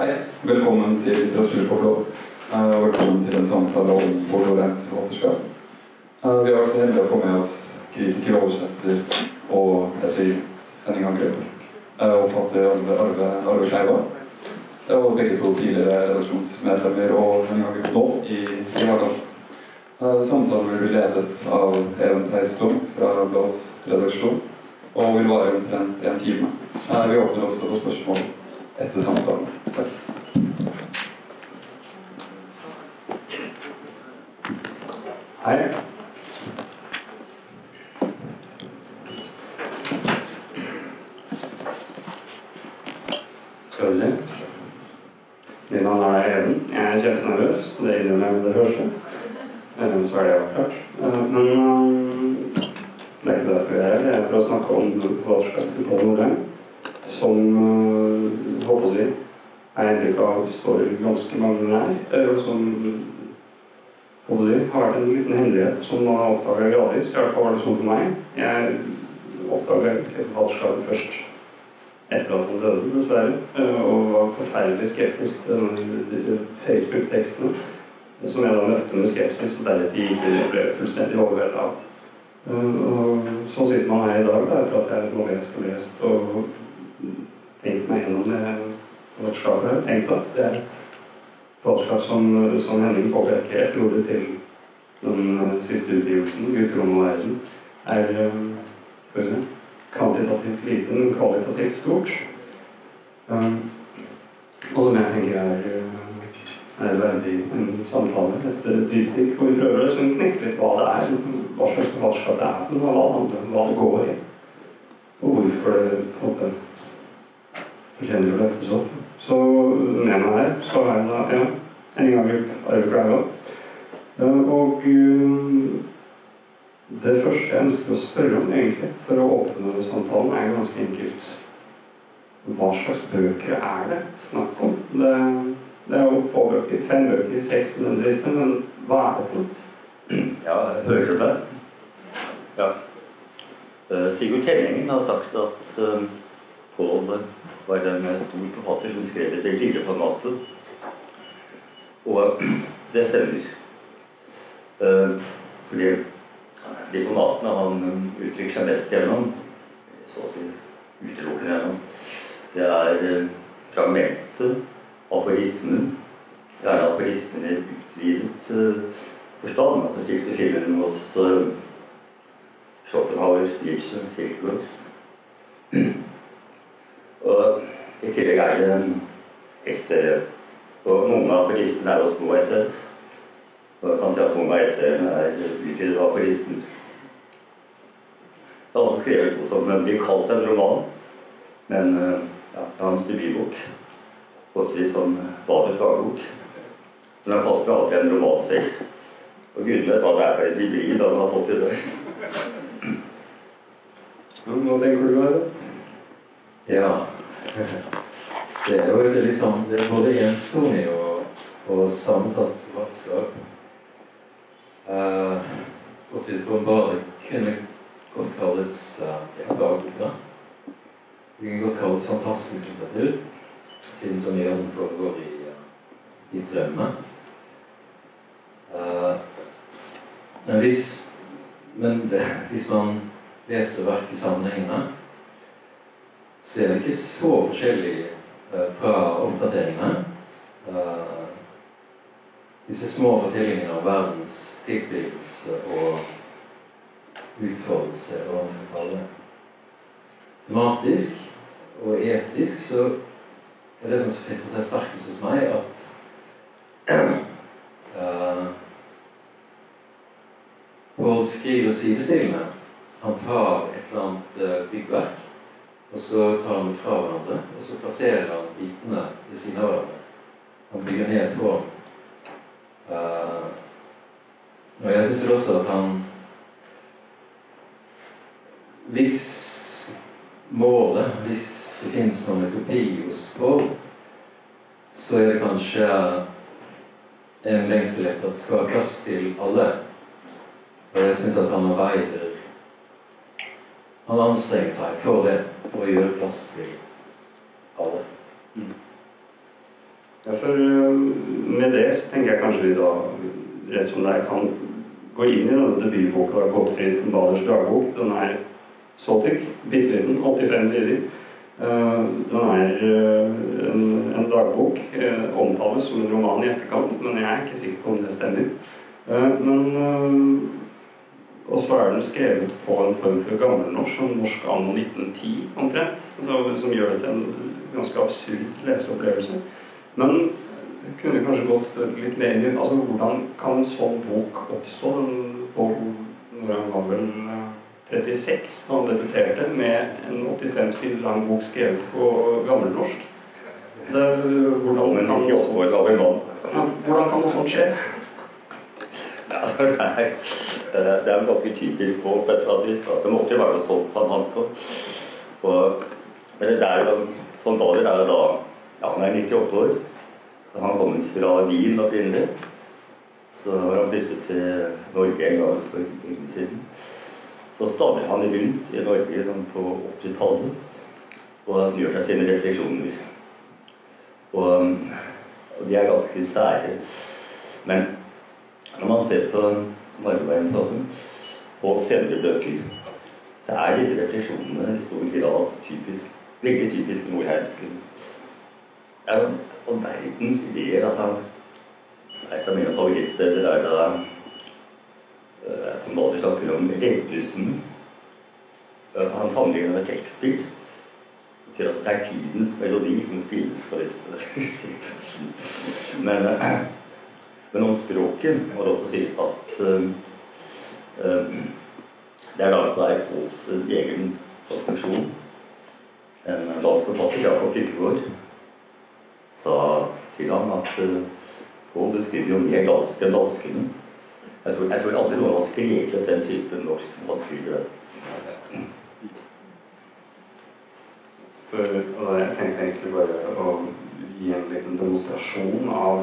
Hei, velkommen til Litteratur på blå. Eh, og velkommen til en samtale om Lorenz forfatterskap. Eh, vi har også heldig å få med oss kritiker, oversetter og essayist Henning Angrep. Uh, og forfatter Arve, Arve, Kleiva. Og begge to tidligere redaksjonsmedlemmer og Henning Angrep nå i, i Hagan. Uh, samtalen vil bli ledet av Even Teistom fra Blås redaksjon og vil vare omtrent en time. Vi åpner også for spørsmål etter samtalen. Takk. Hei. Skal vi se. Mitt navn er Even. Jeg er kjempenervøs. Det innrømmer jeg med det første. Eh, Så er det avklart. Eh, Men eh, det er ikke derfor jeg er her. Det er for å snakke om forfatterskapet til Pål Nordheim. Som eh, håper å si er inntrykk av står ganske mange nær. eh, Og som håper har vært en liten hemmelighet som man har oppdaget gradvis. I hvert fall var det sånn for meg. Jeg oppdaget forfatterskapet først etter at han døde, dessverre. eh, Og var forferdelig skeptisk til disse Facebook-tekstene. Som jeg da møtte med skepsis, og deretter gikk inn og ble fullstendig overveldet av. Eh, Og så sitter man her i dag, da, etter at jeg har lest og lest og tenkt meg gjennom det forfatterskapet. Jeg at det er et forfatterskap som, som Henning påpeker et ordet til den eh, siste utgivelsen, 'Gutterom og verden', er si, skal kvantitativt lite, kvalitativt stort. Um, og som jeg tenker er, eh, er veldig en samtale etter et dypdykk. Og vi prøver å liksom knekke litt hva det er, hva slags forfatterskap det er, for hva det handler hva det går i. Og hvorfor det på en måte fortjener å løftes opp. Så med meg her så har jeg da ja, en gang Arve Kleiva. Eh, Og eh, det første jeg ønsker å spørre om egentlig, for å åpne samtalen, er ganske enkelt. Hva slags bøker er det snakk om? Det, det er jo få bøker. Fem bøker, seks nødvendigvis, men hva er det for noe? Ja, hører du det? Ja. Eh, Sigurd Tellengen har sagt at uh, Pål var en stor forfatter som skrev i det lille formatet. Og det stemmer. Eh, fordi de formatene han uttrykker seg mest gjennom, så å si utelukkende gjennom, det er fragmentet, fragmentet, aforismen, gjerne aforismen i utvidet uh, forstand, altså slik du finner den hos Schopenhauer, Nietzsche, Kierkegaard. I tillegg er det essayer. Og noen av aforistene er også små essays. Og jeg kan si at noen av essayene er utvidet aforisten. Jeg har også skrevet noe som blir kalt en roman, men uh, ja, det er hans debutbok. Gått litt sånn badets dagbok. Men han kalte det alltid en roman selv. Og gudene vet hva det er for et hybrid han har fått til det. Ja, Hva tenker du, Arve? Ja. Det er jo sånn Det er både enstonig og, og sammensatt forfatterskap. Uh, og til en kunne godt kalles uh, ja, dagboka. Det kan godt kalles fantastisk litteratur, siden så mye av den foregår i, uh, i drømme. Uh, men hvis Men det, hvis man leser verket sammenhengende, så er det ikke så forskjellig eh, fra oppdateringene. Eh, disse små fortellingene om verdens tilblivelse og utfoldelse, eller hva man skal kalle det. Tematisk og etisk så er det som fester seg sterkest hos meg, at uh, Paul skriver sidestillende. Han tar et eller annet byggverk og så tar han det fra hverandre, og så plasserer han bitene ved siden av hverandre. Han bygger ned et tårn. Uh, og jeg syns vel også at han Hvis målet, hvis det fins noen utopi hos Paul, så er det kanskje en lengsel etter at det skal være plass til alle. Og jeg syns at han arbeider Han anstrenger seg for det å gjøre plass til alle. Ja, for øh, med det så tenker jeg kanskje vi da rett som det er kan gå inn i denne debutboka Gottfried von Baders dagbok. Den er så tykk, bitte liten, 85 sider. Uh, den er uh, en, en, dagbok. Omtales som en roman i etterkant, men jeg er ikke sikker på om det stemmer. men og så er den skrevet på en form for gammelnorsk, som norsk anno 1910 omtrent. Altså, som gjør det til en ganske absurd leseopplevelse. Men kunne kanskje gått litt mer inn i altså, Hvordan kan en sånn bok oppstå? På, når han var vel 36 eh, da han debuterte, med en 85 sider lang bok skrevet på gammelnorsk. Det, hvordan, Men 98 år gammel mann. Ja, hvordan kan noe sånt skje? Ja, det er, det er jo ganske typisk på et eller annet vis. Det måtte jo være noe sånt han hang på. Og, men det er jo, von Bader er jo da ja, han er 98 år. Han kommer fra Wien opprinnelig. Så har han flyttet til Norge en gang for lenge siden. Så stadig han rundt i Norge sånn på 80-tallet og gjør seg sine refleksjoner. Og, og, de er ganske sære. Men når man ser på Arveveien på senere bøker, så er disse refleksjonene i stor grad typisk, veldig typisk nordheimske ja, og verdens ideer. altså Et av mine favorittsteder er da uh, som Bader snakker om. Uh, han sammenligner med at det er tidens melodi som spilles på disse men, uh, men om språket må det også sies at uh, det er laget av Eipols egen konstruksjon. En dansk forfatter, Jakob Lykkegaard sa til ham at uh, Pål, du skriver jo mer dansk enn danskene. Jeg tror, jeg tror aldri noen har skrevet den typen norsk som han skriver det. For, jeg tenkte egentlig bare å gi en liten demonstrasjon av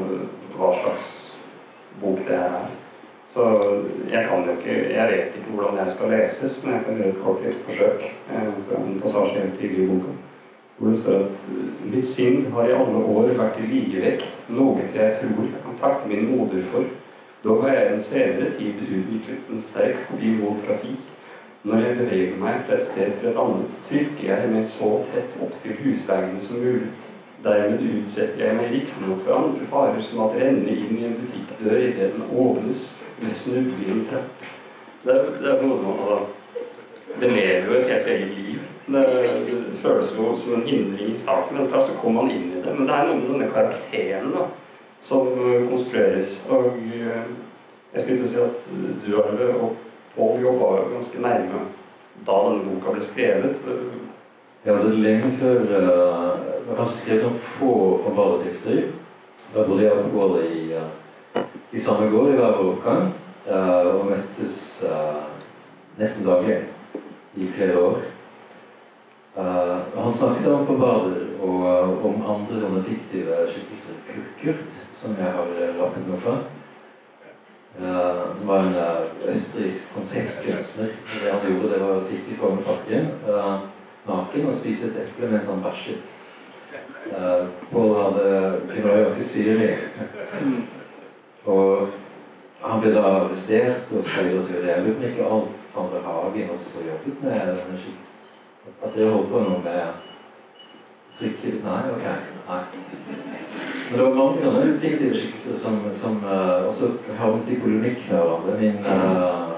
hva slags bok det er. Så jeg kan jo ikke Jeg vet ikke hvordan jeg skal leses, men jeg kan gjøre et kort forsøk. Eh, fra en passasje helt tidlig i boka hvor det står at mitt sinn har i alle år vært i likevekt, noe jeg tror jeg kan takke min moder for. Dog har jeg en senere tid utviklet en sterk fobi mot trafikk. Når jeg beveger meg fra et sted til et annet, trykker jeg meg så tett opp til husveggene som mulig. Dermed utsetter jeg meg riktignok for andre farer, som at renne inn i en butikkdør idet den åpnes, eller snuble i en trapp. Det, det er noe sånn, altså, Det lever jo et helt eget liv. Det, det føles jo som en hindring i starten, men så kommer man inn i det. Men det er noe med denne karakteren da, som eh, konstrueres. Og eh, jeg skulle si at du Arve, og Pål jobba ganske nærme da denne boka ble skrevet. Ja, det er lenge før uh, kanskje skrevet noen få formale tekster. Da bodde jeg og Pål i, uh, i samme gård i hver vår oppgang, uh, og møttes uh, nesten daglig i flere år. Uh, han snakket om på bader og uh, om andre sånne fiktive skikkelser. Kurt, som jeg har rappet noe fra. Uh, som var en østerriksk konseptkunstner. Det han gjorde, det var å sitte i formepakken naken og spise et eple mens han bæsjet. Pål hadde kunne være ganske syrlig. og han ble da arrestert og så videre. Jeg lurer på ikke Alf Andre Hagen også jobbet med denne skikken at dere holdt på noe med trykket Nei, ok. Nei. Men det var mange sånne fiktive skikkelser som, som uh, også havnet i polemikk med hverandre. Min uh,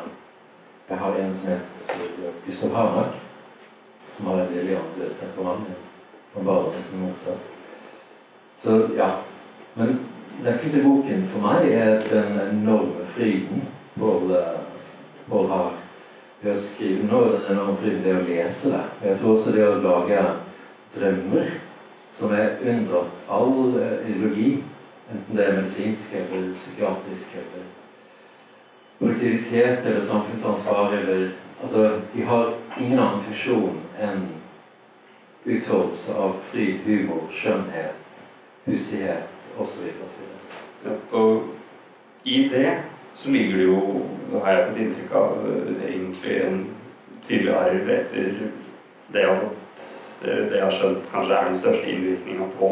Jeg har en som heter Gustav Harnak, som har en veldig annerledes temperament. Var nesten motsatt. Så ja. Men nøkkelen til boken for meg er den enorme fryden Bård, uh, har ved å skrive er den enorme fryden det å lese det. Jeg tror også det å lage drømmer som er unndratt all eh, ideologi, enten det er medisinsk eller psykiatrisk eller produktivitet eller samfunnsansvar eller Altså, de har ingen annen funksjon enn utfoldelse av fri humor, skjønnhet, pussighet osv. Ja, og i det så ligger det jo Nå har jeg fått inntrykk av eh, egentlig en tydelig arv etter det jeg har fått det jeg har skjønt kanskje er den største innvirkninga på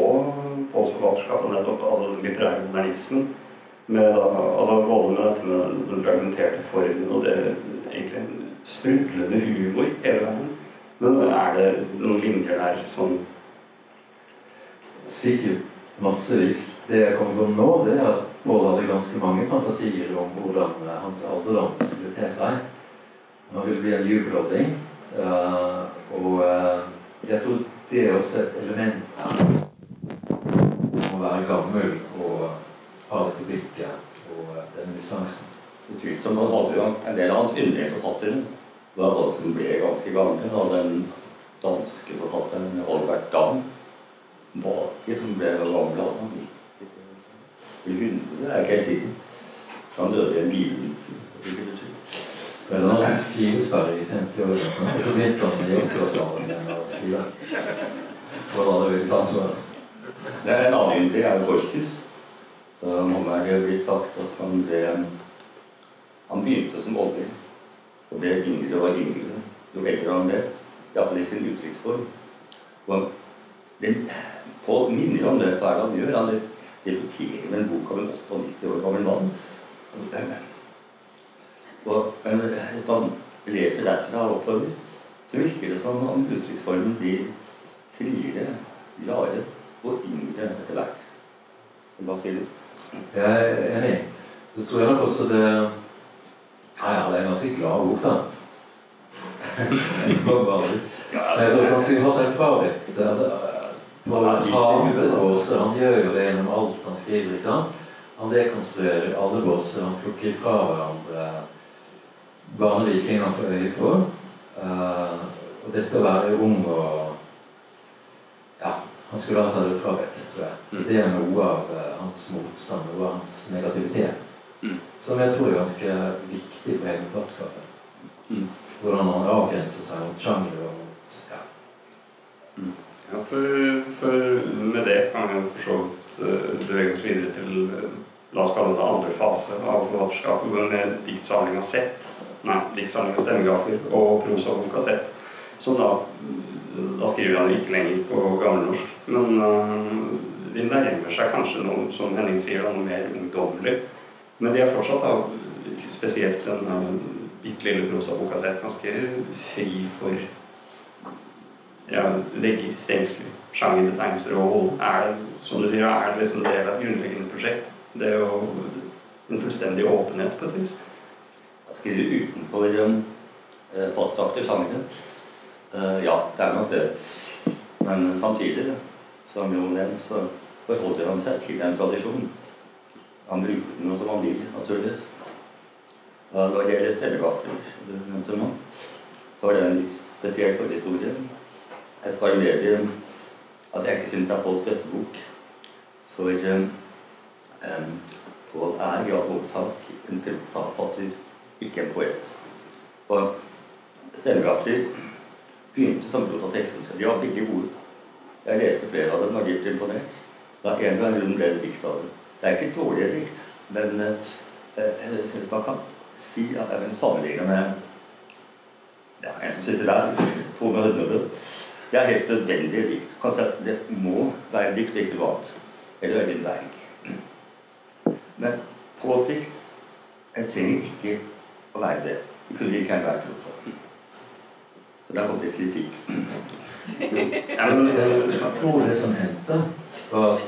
postforfatterskap og nettopp altså den litterære modernismen. Med da, altså både med dette med den fragmenterte formen og det egentlig sprudlende humor hele veien. Men er det noen linjer der som Sikkert massevis. Det jeg kommer på nå, det er at Bård hadde ganske mange fantasier om hvordan eh, hans alderdom skulle te seg. Han ville bli en jubelodding. Uh, og uh, jeg tror det er også et element her. Å være gammel og ha dette blikket og denne distansen. Utvilsomt han hadde jo en del av hans yndlingsforfattere var alle som ble ganske gamle. Og den danske forfatteren Albert Dam Baki, som ble gammel 90 100, er ikke helt sikker. Han døde i en bilulykke. Men han hadde skrivesperre i 50 år, og så begynte han med Jekkeråsalen igjen å skrive. For da hadde veldig sans for det. Er en annen yndling er Borchhus. Mange er blitt sagt at han ble Han begynte som olding og ble yngre og yngre jo eldre han ble. Iallfall i sin uttrykksform. Pål minner om det hver gang han gjør. Han debuterer med en bok av en 98 år gammel mann. Og hvis man leser derfra og oppover, så virker det som om uttrykksformen blir friere, gladere og yngre etter hvert. Hva sier du? Jeg er enig. Så tror jeg nok også det Ja, ja, det er en ganske glad bok, da. jeg tror han skulle ha seg frabedt altså, båser. Han gjør jo det gjennom alt han skriver. ikke sant? Han dekonstruerer alle båser. Han plukker fra hverandre barnevikingene han får øye på. Uh, og dette å være ung og Ja, han skulle ha seg det frabedt, tror jeg. Mm. Det er noe av uh, hans motstand, noe av hans negativitet. Mm. Som jeg tror er ganske viktig for hele plattskapet. Mm. Hvordan man avgrenser seg mot sjanger og mot ja. Ja, for, for med det kan vi jo for så vidt eh, bevege oss videre til eh, La oss kalle det andre fase av forfatterskapet, med diktsamlinga Sett. Nei, diktsamlinga Stemmegafler og prosabok Kassett. Som da Da skriver han ikke lenger på gammelnorsk. Men uh, de nærmer seg kanskje noe, som Henning sier, noe mer ungdommelig. Men de er fortsatt, da, spesielt den bitte lille prosaboka Sett, ganske fri for ja, vegger, stengsler, sjangerbetegnelser og hold. Er det, som du sier, er det liksom del av et grunnleggende prosjekt? Det er jo en fullstendig åpenhet på et vis. Jeg skriver utenfor um, fastlagte sjangre. Uh, ja, det er nok det. Men samtidig, som jo nevnt, så forholder han seg til en tradisjon. Han bruker den som han vil, naturligvis. Da det gjelder stellegafler, du nevnte nå, så var det en litt spesiell forhistorie. Jeg skal medgi at jeg ikke syns det er Påls beste bok. For um, um, Pål er i all hovedsak en prosaforfatter, ikke en poet. Og stemmegafler begynte som prosatekster. De var veldig gode. Jeg leste flere av dem og var dypt imponert. Da en gang grunn ble det dikt av dem. Det er ikke dårlige dikt, men uh, jeg syns man kan si at jeg vil sammenligne med ja, en som sitter der, Tone Hødnebø. Det er helt nødvendige dikt. Kanskje det må være dikt, ikke annet. Eller Øyvind Berg. Men på dikt jeg trenger ikke å være det. Det kunne like gjerne vært prosa. Så der kom det kritikk. Jeg eh, tror det som hendte, og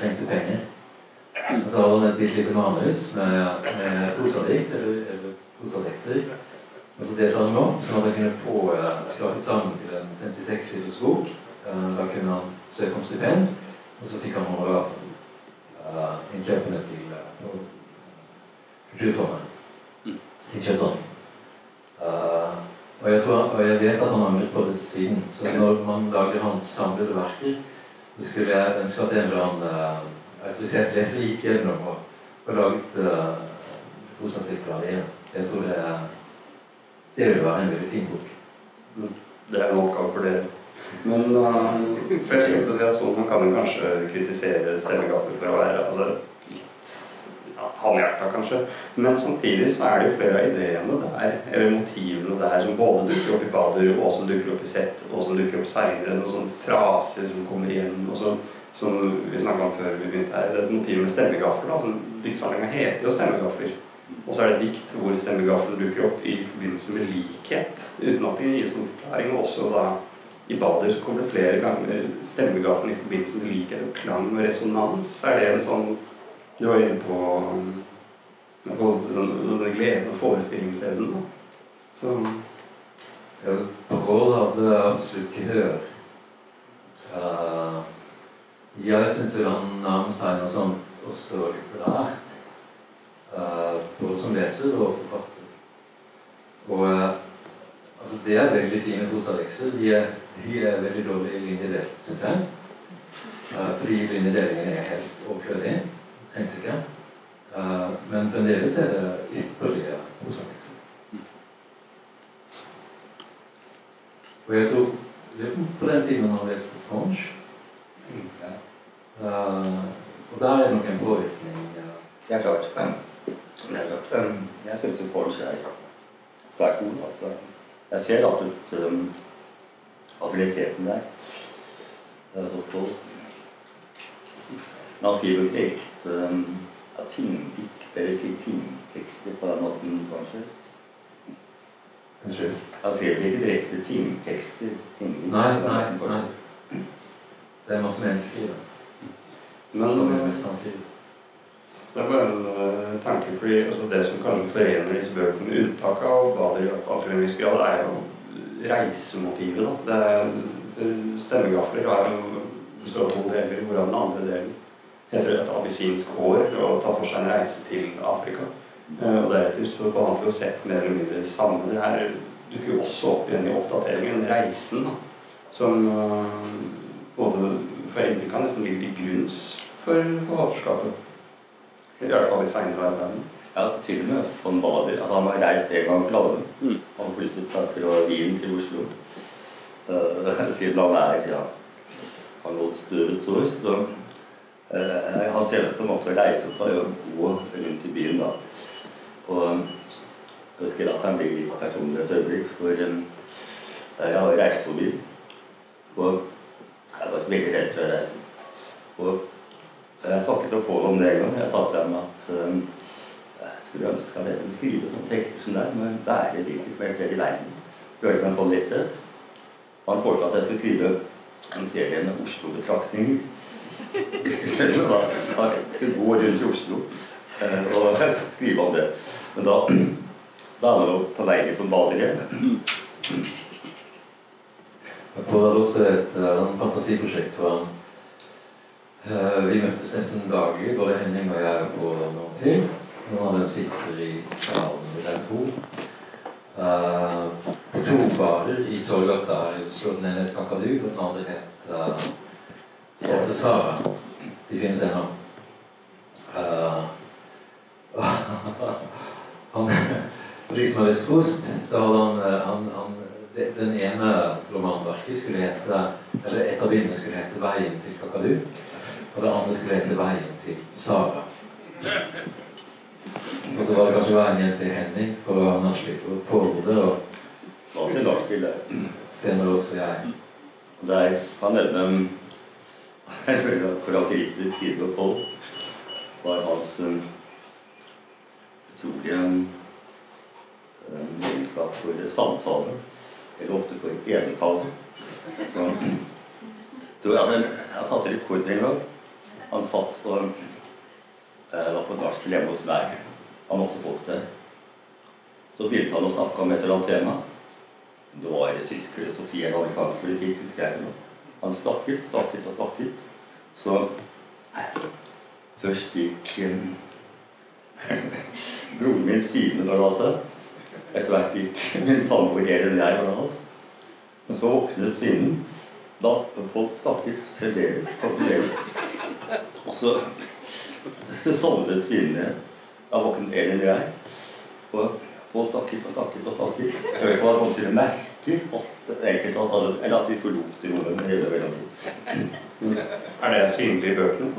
tenkte penger. Og så hadde han et bitte lite manus med, med prosadikt, eller, eller prosatekster. Og så delte han dem opp, sånn at han kunne få uh, skrapet sammen til en 56 siders bok. Eh, da kunne han søke om stipend, og så fikk han honorar for uh, innkjøpene til uh, Kulturfondet. Innkjøpsordning. Uh, og, jeg tror, og jeg vet at han har angret på det siden. Så når man lager hans samlede verker, så skulle jeg ønske at en eller annen autorisert leser gikk gjennom og, og laget uh, igjen av det. Jeg tror det, det vil være en veldig fin bok. det er en oppgave for dere. Men uh, først vil jeg si at sånn, man kan jo kanskje kritisere stemmegapet for å være altså, litt ja, halvhjerta, kanskje. Men samtidig så er det jo flere av ideene der, eller motivene der, som både dukker opp i Bader, og som dukker opp i Sett, og som dukker opp seinere. Noen sånne fraser som kommer igjen. og som som vi snakka om før vi begynte her, det er et motiv med stemmegafler. Altså, Diktsamlinga heter jo 'Stemmegafler'. Og så er det dikt hvor stemmegaffelen dukker opp i forbindelse med likhet, uten at det gis noen forklaring. Og også da i Bader så kommer det flere ganger stemmegaffelen i forbindelse med likhet og klang og resonans. Er det en sånn Du var inne på, på den, den gleden og forestillingsevnen. da. Så Ja, det hadde absolutt gehør. Uh, jeg syns nærmer seg noe sånt også litterært. Uh, både som leser og forfatter. Og uh, altså det er veldig fine prosalekser. De, de er veldig dårlig linjedelt, syns jeg. Uh, fordi linjedelingen er helt overflødig. Trengs ikke. Uh, men fremdeles er det ypperlige prosalekser. Og jeg tror på den tiden han leste Conch. Uh, og der er det nok en påvirkning. Ja, Det er klart. Det er klart. Um, Jeg syns Porch er svært god. Altså. Jeg ser absolutt um, affilieteten der. Er. Men han skriver ikke direkte um, ja, tingdikt eller ti- tingtekster på den måten, kanskje. Unnskyld. Han skriver ikke direkte tingtekster. Ting Nei, nei, nei. Det er masse mennesker i det. Men Som er mest skriver. Det er bare en uh, tanke, fordi altså, det som kan forene disse bøkene, med unntak av til en viss grad, er jo reisemotivet. Da. Det er, stemmegafler er jo består av to deler, hvorav den andre delen heter et abisinsk år og tar for seg en reise til Afrika. Uh, og deretter så behandler jo sett mer eller mindre det samme. Det her dukker jo også opp igjen i oppdateringen, reisen, da, som eh, både for jeg inntrykk av nesten ligger til grunns for forfatterskapet. I hvert fall i seinere arbeid. Ja, til og med von Bader. Altså, han har reist en gang for landet. Mm. Han flyttet seg fra Wien til Oslo. Uh, siden han er ja, han lå støvet år. Så uh, hans eneste måte å reise på er å gå rundt i byen. da. Og jeg husker at han blir litt personlig et øyeblikk, for um, der jeg har reist forbi Og jeg var veldig redd å reise. Og jeg snakket med Pål om det en gang. Jeg sa til ham at um, jeg skulle ønske at jeg kunne skrive sånne tekster som der, men det det ikke som helst sted i verden. Gjøre meg sånn letthet. Han foreslo at jeg skulle skrive en serie med Oslo-betraktninger. Selv om jeg skulle gå rundt i Oslo eh, og skrive om det. Men da, da er man jo på vei litt som Paul hadde også et uh, fantasiprosjekt hvor han uh, Vi møttes nesten daglig, både Henning og jeg, på noen ting. Noen av dem sitter i salen, vil jeg tro. Uh, på to barer i Torgata i Oslo. Den ene het Kakadu, og den andre het uh, heter Sara. De finnes ennå. Uh, han, for de som har lest Prost, så hadde han, han, han det- Den ene romanverket skulle hete Eller et av bindene skulle hete 'Veien til Kakadu'. Og det andre skulle hete 'Veien til Sara'. Og så var det kanskje veien hjem til Henning for å ha nachspiel på Pårde, og senere også jeg. Der kan nevne karakteristisk side ved Pål var hans um, utrolige um, egenskap for samtale, eller ofte for enetall. Så, så, altså, jeg satte rekord en gang. Han satt og eh, var på nachspiel hjemme hos meg. Det var masse folk der. Så begynte han å snakke om et eller annet tema. Det var tysk filosofi eller amerikansk politikk, husker jeg nå. Han snakket, snakket og snakket. Så eh, først gikk eh, broren min Simen og det altså. Etter hvert gikk min samboer Elin og jeg fra oss. Men så våknet sinnen Da folk snakket fremdeles fremdeles. Og så sovnet sinnet. Da våknet Elin og jeg. Og og snakket og snakket og snakket. Jeg vet ikke hva noen sier at eller at vi forlot rommet med hele veldig Er det synlig i bøkene?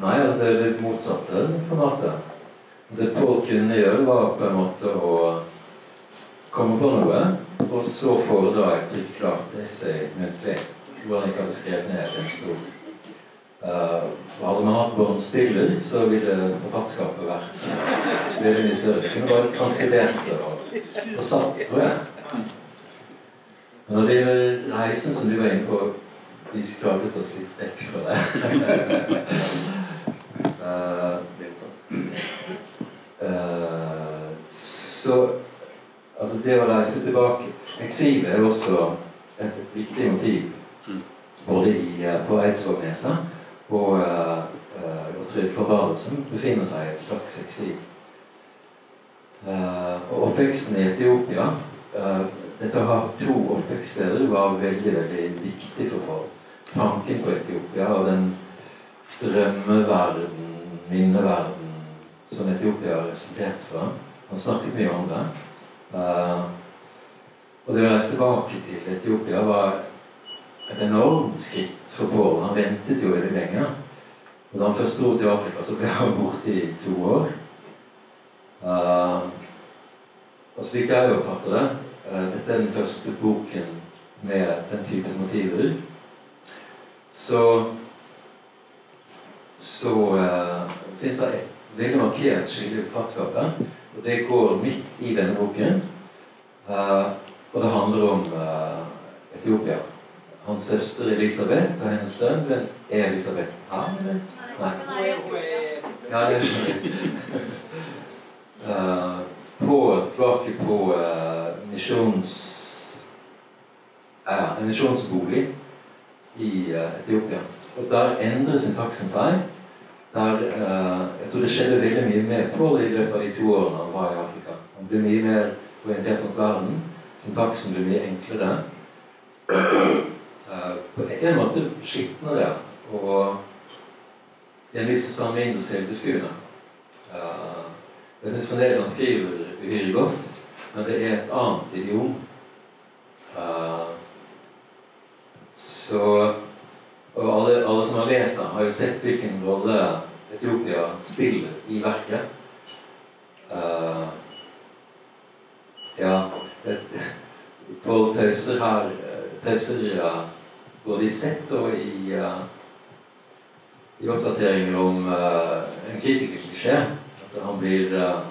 Nei, altså det er litt motsatte formatet. Det Pål kunne gjøre, var på en måte å komme på noe, og så foredra et trykkklart essay muntlig. hvor han ikke hadde skrevet ned en stor uh, Hadde man hatt båndspiller, så ville forfatterskapet vært veldig mye større. Kunne bare transkribert det og, og satt, tror jeg. Men når det gjelder reisen som du var inne på Vi skravlet oss litt vekk fra det. uh, uh, så altså det å reise tilbake Eksil er også et viktig motiv både i, på Eidsvågneset og uh, Gottfried Forbarde, som befinner seg i et slags eksil. Uh, og oppveksten i Etiopia Dette å ha to oppvekststeder var veldig veldig viktig for folk. Tanken på Etiopia og den drømmeverden, minneverden, som Etiopia har representert fra. Han snakket mye om det. Uh, og det å reise tilbake til Etiopia var et enormt skritt for Pål. Han ventet jo veldig lenge. Og da han først dro til Afrika, så ble han borte i to år. Uh, og slik jeg oppfatter det uh, Dette er den første boken med den typen motiver. Så så uh, fins det et veldig markert skille i forfatterskapet. Og det går midt i denne boken. Uh, og det handler om Etiopia hans søster Elisabeth og hennes sønn Er Elisabeth her, eller? Nei. Ja, det skjønner. Uh, på, tilbake på uh, misjons... Uh, en misjonsbolig i uh, Etiopia. Og der endrer syntaksen seg. Der, jeg tror det skjedde veldig mye med Paul i løpet av de to årene han var i Afrika. Han ble mye mer orientert mot verden. Syntaksen ble mye enklere. Uh, på en måte skitnere og i en viss sammenheng mindre selvbeskuende. Uh, jeg syns fremdeles han skriver uhyre godt, men det er et annet idiom. Så Og alle, alle, som har lest den, har jo sett hvilken rolle Etiopia spiller i verket. Uh, ja Pål Tøyser her Tøyser både i sett og i, uh, i oppdateringer om uh, en kritikerklisjé. At han blir uh,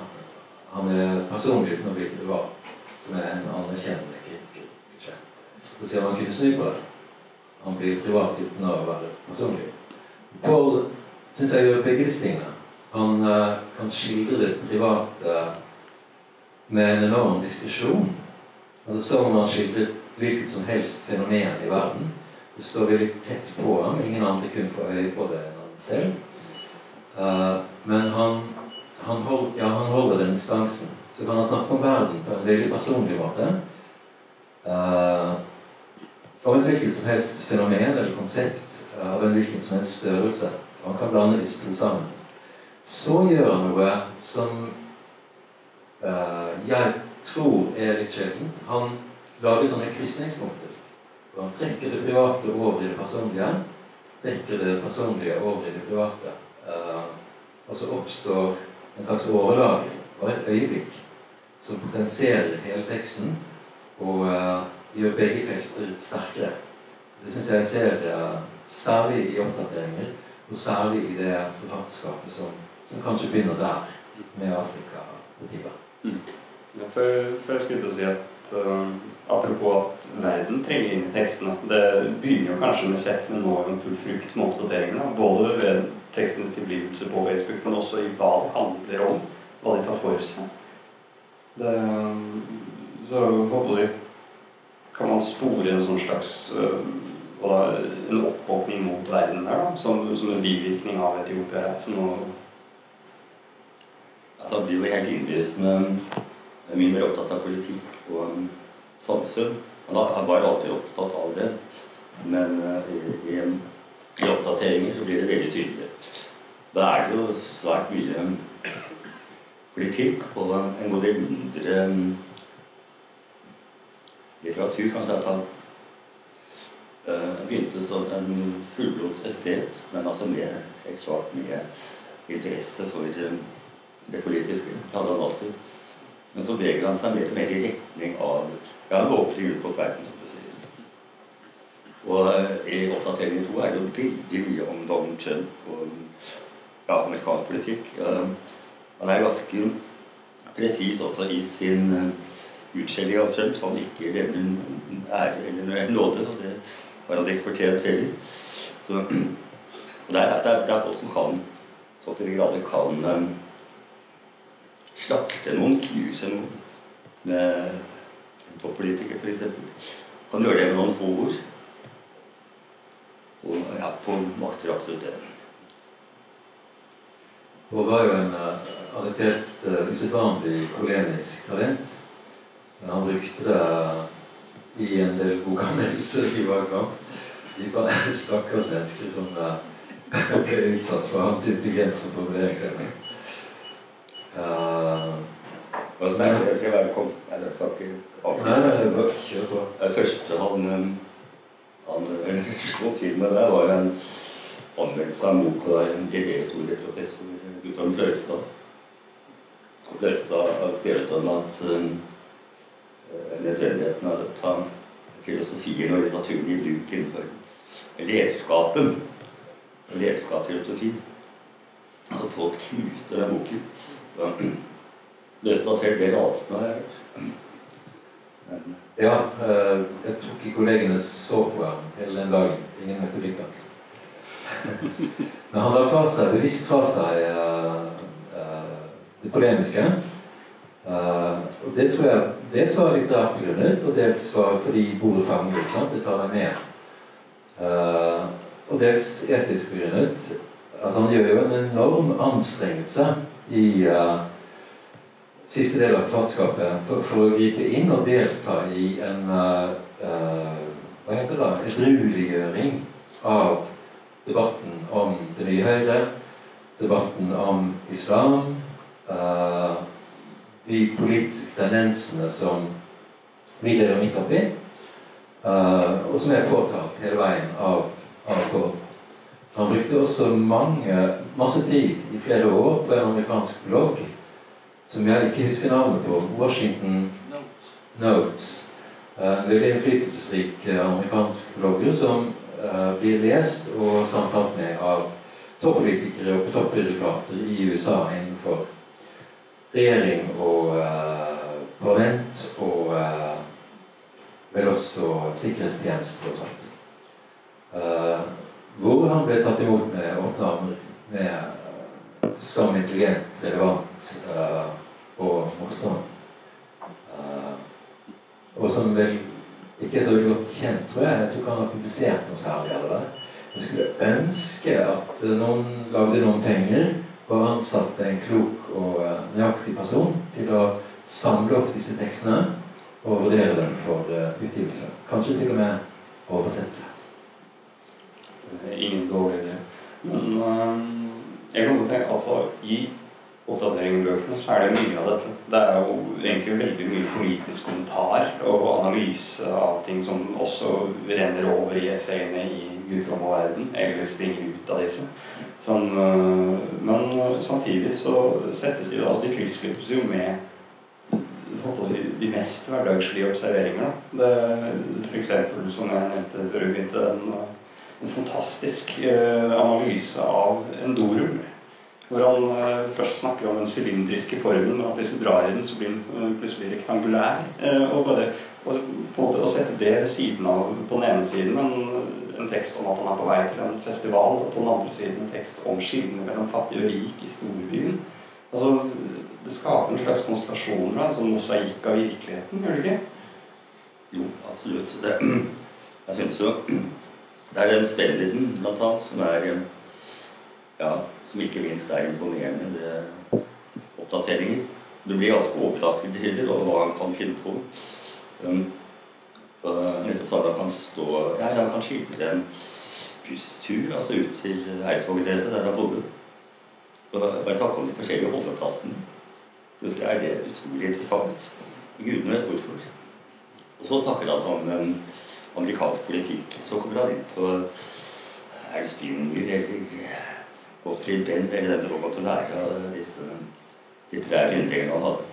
han er personlig uten å bli privat, som er en anerkjennende kritikerklisjé. Så ser man kunne snu på det. Han blir privat uten å være personlig. Paul syns jeg gjør begge disse tingene. Han kan skildre det private med en enorm diskresjon. Altså, som han skildret hvilket som helst fenomen i verden. Det står veldig tett på ham. Ingen andre kunne få øye på det enn han selv. Uh, men han, han, hold, ja, han, holder den distansen. Så kan han snakke om verden på en veldig personlig måte. Uh, om et hvilket som helst fenomen eller konsept uh, av en hvilken som helst størrelse. Og han kan blande disse to sammen. Så gjør han noe som jeg tror er litt sjeldent. Han lager sånne krysningspunkter. Og han trekker det private over i det personlige. Trekker det personlige over i det private. Uh, og så oppstår en slags overlagring og et øyeblikk som potensierer hele teksten og uh, gjør begge felter sterkere. Det syns jeg ser uh, særlig i oppdateringer, og særlig i det forfatterskapet som, som, kanskje begynner der, med Afrika-motivet. Mm. Ja, før, for, jeg skulle til å si at uh, Apropos at verden trenger inn i tekstene. Det begynner jo kanskje med sett, men nå er full frukt med oppdateringene. Både ved tekstens tilblivelse på Facebook, men også i hva det handler om. Hva de tar for seg. Det, så håper jeg, kan man spore en sånn slags uh, en oppvåkning mot verden der, da, som, som en bivirkning av Etiopia-reisen. Altså, han blir jo helt innlysende mye mer opptatt av politikk og um, samfunn. Han var alltid opptatt av det. Men uh, i, i, i, oppdateringer så blir det veldig tydelig. Da er det jo svært mye um, politikk og en god del mindre um, litteratur. Kan si at han uh, begynte som en fullblods estet, men altså med, helt klart med interesse for um, det politiske. Hadde han alltid. Men så beveger han seg mer og mer i retning av ja, en åpning ut mot verden, som du sier. Og i oppdateringen to er det jo veldig mye om Donald Trump og ja, amerikansk politikk. Han er ganske presis også i sin utskjelling av sønn, så han ikke lever en ære eller nåde. Og det var han ikke fortjent heller. Så det er, det, er, det er folk som kan så til de grader kan um, slakte noen, knuse noen med en toppolitiker f.eks. Kan gjøre det med noen få ord. Og ja, på makter absolutt det. Hun var jo en uh, arrestert uh, usedvanlig polemisk talent. Men han brukte det i en del gode anmeldelser i valgkamp. De bare stakkars mennesker som uh, ble utsatt for hans og formuleringsevne. Uh, så er det ikke velkommen. Nei, det skal ikke Nei, det bare kjør på. Det første han, han slo til med det, var en anmeldelse av en bok av en idéhistorieprofessor Guttorm Fløystad. Fløystad har skrevet om at nødvendigheten av å ta filosofien og litteraturen i bruk innenfor lederskapen lederskapsfilosofi. Altså folk knuste den boken. Løste selv ble rasende, jeg hørt. Ja, eh, jeg tror ikke kollegene så på ham hele den dagen. Ingen møtte blikket hans. Men han la fra seg, bevisst fra seg uh, uh, det polemiske. Uh, og det tror jeg dels var litt rart begrunnet, og dels var fordi bordet ikke sant? Det tar deg med. Uh, og dels etisk begrunnet. At han gjør jo en enorm anstrengelse i uh, siste del av forfatterskapet for, for, å gripe inn og delta i en uh, uh, hva heter det, edrueliggjøring av debatten om det nye Høyre, debatten om islam, de politiske tendensene som vi lever midt oppi, og som er påtalt hele veien av AK. Han brukte også mange, masse tid i flere år på en amerikansk blogg som jeg ikke husker navnet på. Washington Notes. En veldig innflytelsesrik eh, amerikansk blogger som uh, blir lest og samtalt med av toppolitikere og toppbyråkrater i USA innenfor regjering og uh, parlament og uh, vel også sikkerhetstjeneste og sånt. Uh, hvor han ble tatt imot med åpne armer som intelligent, relevant og morsom. Og som vel ikke er så veldig godt kjent, tror jeg. Jeg tror ikke han har publisert noe særlig av det. Jeg skulle ønske at noen lagde noen penger og ansatte en klok og nøyaktig person til å samle opp disse tekstene og vurdere dem for utgivelse. Kanskje til og med oversette. Ingen dårlig idé. Men øh, jeg kan tenke, altså, i oppdateringsbøkene så er det mye av dette. Det er jo egentlig veldig mye politisk kommentar og analyse av ting som også renner over i essayene i Gudrom og verden, eller springer ut av disse. Sånn, uh, men samtidig så settes de, altså de kryssklippes jo med de mest hverdagslige observeringer. F.eks. som jeg nevnte før vi begynte, en, en fantastisk eh, analyse av en dorull. Hvor han eh, først snakker om den sylindriske formen, men at hvis du drar i den, så blir den eh, plutselig rektangulær. og bare og på en måte å sette det siden av på den ene siden en, en, tekst om at han er på vei til en festival, og på den andre siden en tekst om skillene mellom fattig og rik i storbyen. Altså, Det skaper en slags konstellasjon, en sånn mosaikk av virkeligheten, gjør det ikke? Jo, absolutt. Det, jeg syns jo det er den spennvidden, blant annet, som er ja, som ikke minst er imponerende ved oppdateringer. Du blir ganske overrasket til tider over hva han kan finne på. Um, nettopp at han kan stå ja, Han kan skildre en busstur altså ut til Eidsvågneset, der han bodde. Og bare snakke om de forskjellige holdeplassene. Plutselig er det utrolig interessant. Gudene vet hvorfor. Og så snakker han om um, amerikansk politikk. Så kommer han inn på Ernst eller Gottfried Benn eller den Robert lære av disse litterære innleggene han hadde.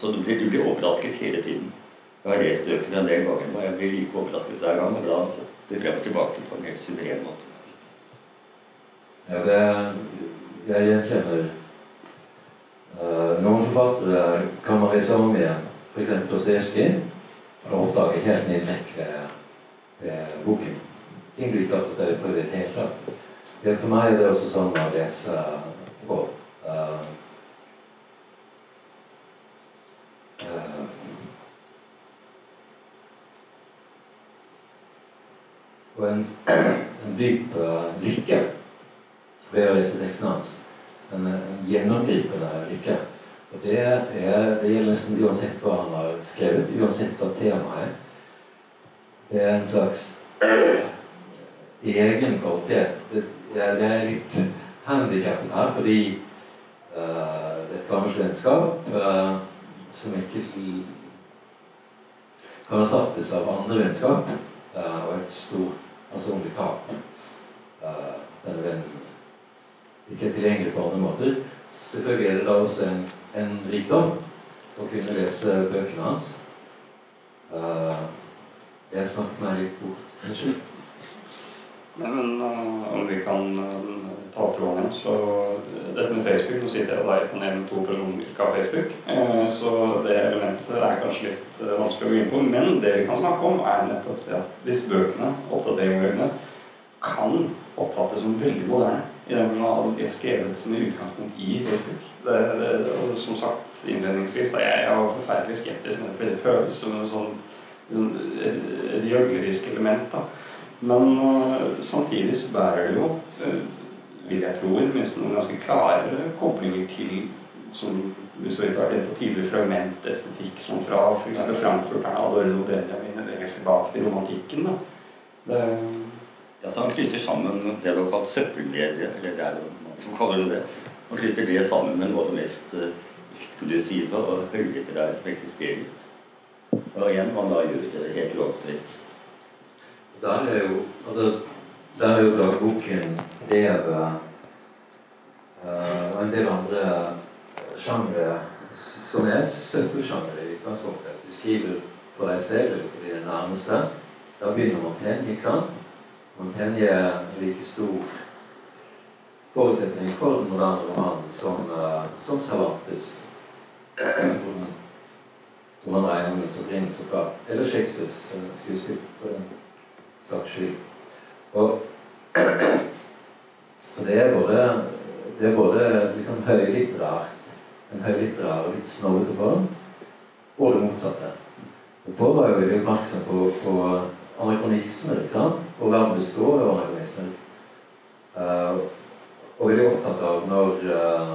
Så du blir, du blir, overrasket hele tiden. Jeg har lest bøkene en del ganger, og jeg blir like overrasket hver gang. Og da det frem og tilbake på en helt suveren måte. Ja, det Jeg gjenkjenner uh, Noen forfattere kan man lese om igjen, f.eks. Dostojevskij, og oppdage helt nye trekk ved, ved boken. Ting du ikke har fått øye på i det hele tatt. For meg er det også sånn å lese på. Uh, uh, og en, en dyp uh, lykke ved å lese teksten hans. En, en gjennomgripende lykke. Og det, er, det gjelder nesten uansett hva han har skrevet, uansett hva temaet er. Det er en slags egen kvalitet. Det, det er litt handikappet her, fordi uh, det er et gammelt vennskap uh, som ikke kan erstattes av andre vennskap, uh, og et stort personlig tap. denne vennen ikke tilgjengelig på andre måter. Selvfølgelig er det da også en, en rikdom å kunne lese bøkene hans. jeg snakket meg litt bort. Unnskyld. Nei, men uh, om vi kan uh, ta så Dette med Facebook Nå sitter jeg og deg på med to personer ikke har Facebook, uh, så det elementet er kanskje litt vanskelig å gå inn på. Men det vi kan snakke om, er nettopp det at disse bøkene, oppdateringene, kan oppfattes som veldig moderne. I den forstand at de er skrevet med utgangspunkt i Facebook. Det, det, og som sagt innledningsvis, da jeg, var forferdelig skeptisk med det, fordi det føles som en sånn, sånn et, gjøglerisk element. da men uh, samtidig så bærer det jo, vil jeg tro, minst noen ganske klare koblinger til som hvis vi var på tidligere fragmentestetikk, som fra f.eks. frankfurterne Adorno Benjamin eller helt tilbake til romantikken. da. Det, ja, at han knytter sammen det du har kalt søppelmedie, eller det er jo noen som kaller det det. Han knytter det sammen med noe av det mest uh, eksklusive og høylitterære som eksisterer. Og igjen, man da gjør det helt uanstrengt. Der er jo altså, der er jo dagboken, brevet uh, og en del andre sjangre som er søppelsjangre i utgangspunktet. Du skriver for deg selv eller for dine nærmeste. Da begynner Montaigne, ikke sant? Montaigne er like stor forutsetning for den moderne romanen som, uh, som Cervantes. hvor man regner med som opprinnelse fra. Eller Shakespeares skuespill. for den saks skyld. Og, så det er både, det er både liksom høylitterært, en høylitterær og litt snovete form, og det motsatte. Og Paul var jo veldig oppmerksom på, på anakronisme, ikke sant? Og verden består av anakronisme. Uh, og veldig opptatt av når uh,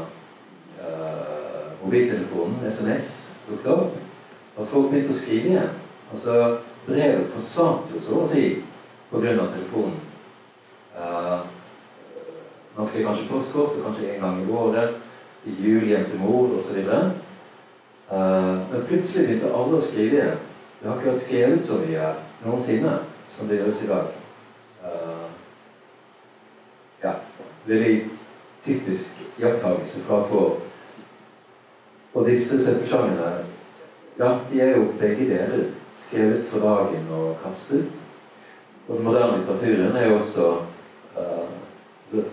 uh, mobiltelefonen, SMS, dukket opp, at folk begynte å skrive igjen. Altså, brevet forsvant jo så å si pga. telefonen. Uh, man skal kanskje postkortet kanskje en gang i året, i jul hjem til mor osv. Uh, men plutselig begynte alle å skrive igjen. Det har ikke vært skrevet så mye noensinne som det gjøres i dag. Uh, ja, veldig typisk iakttagelse fra på Og disse søppelsjangerne, ja, de er jo begge deler skrevet for dagen og kastet. Og den moderne litteraturen er jo også uh, det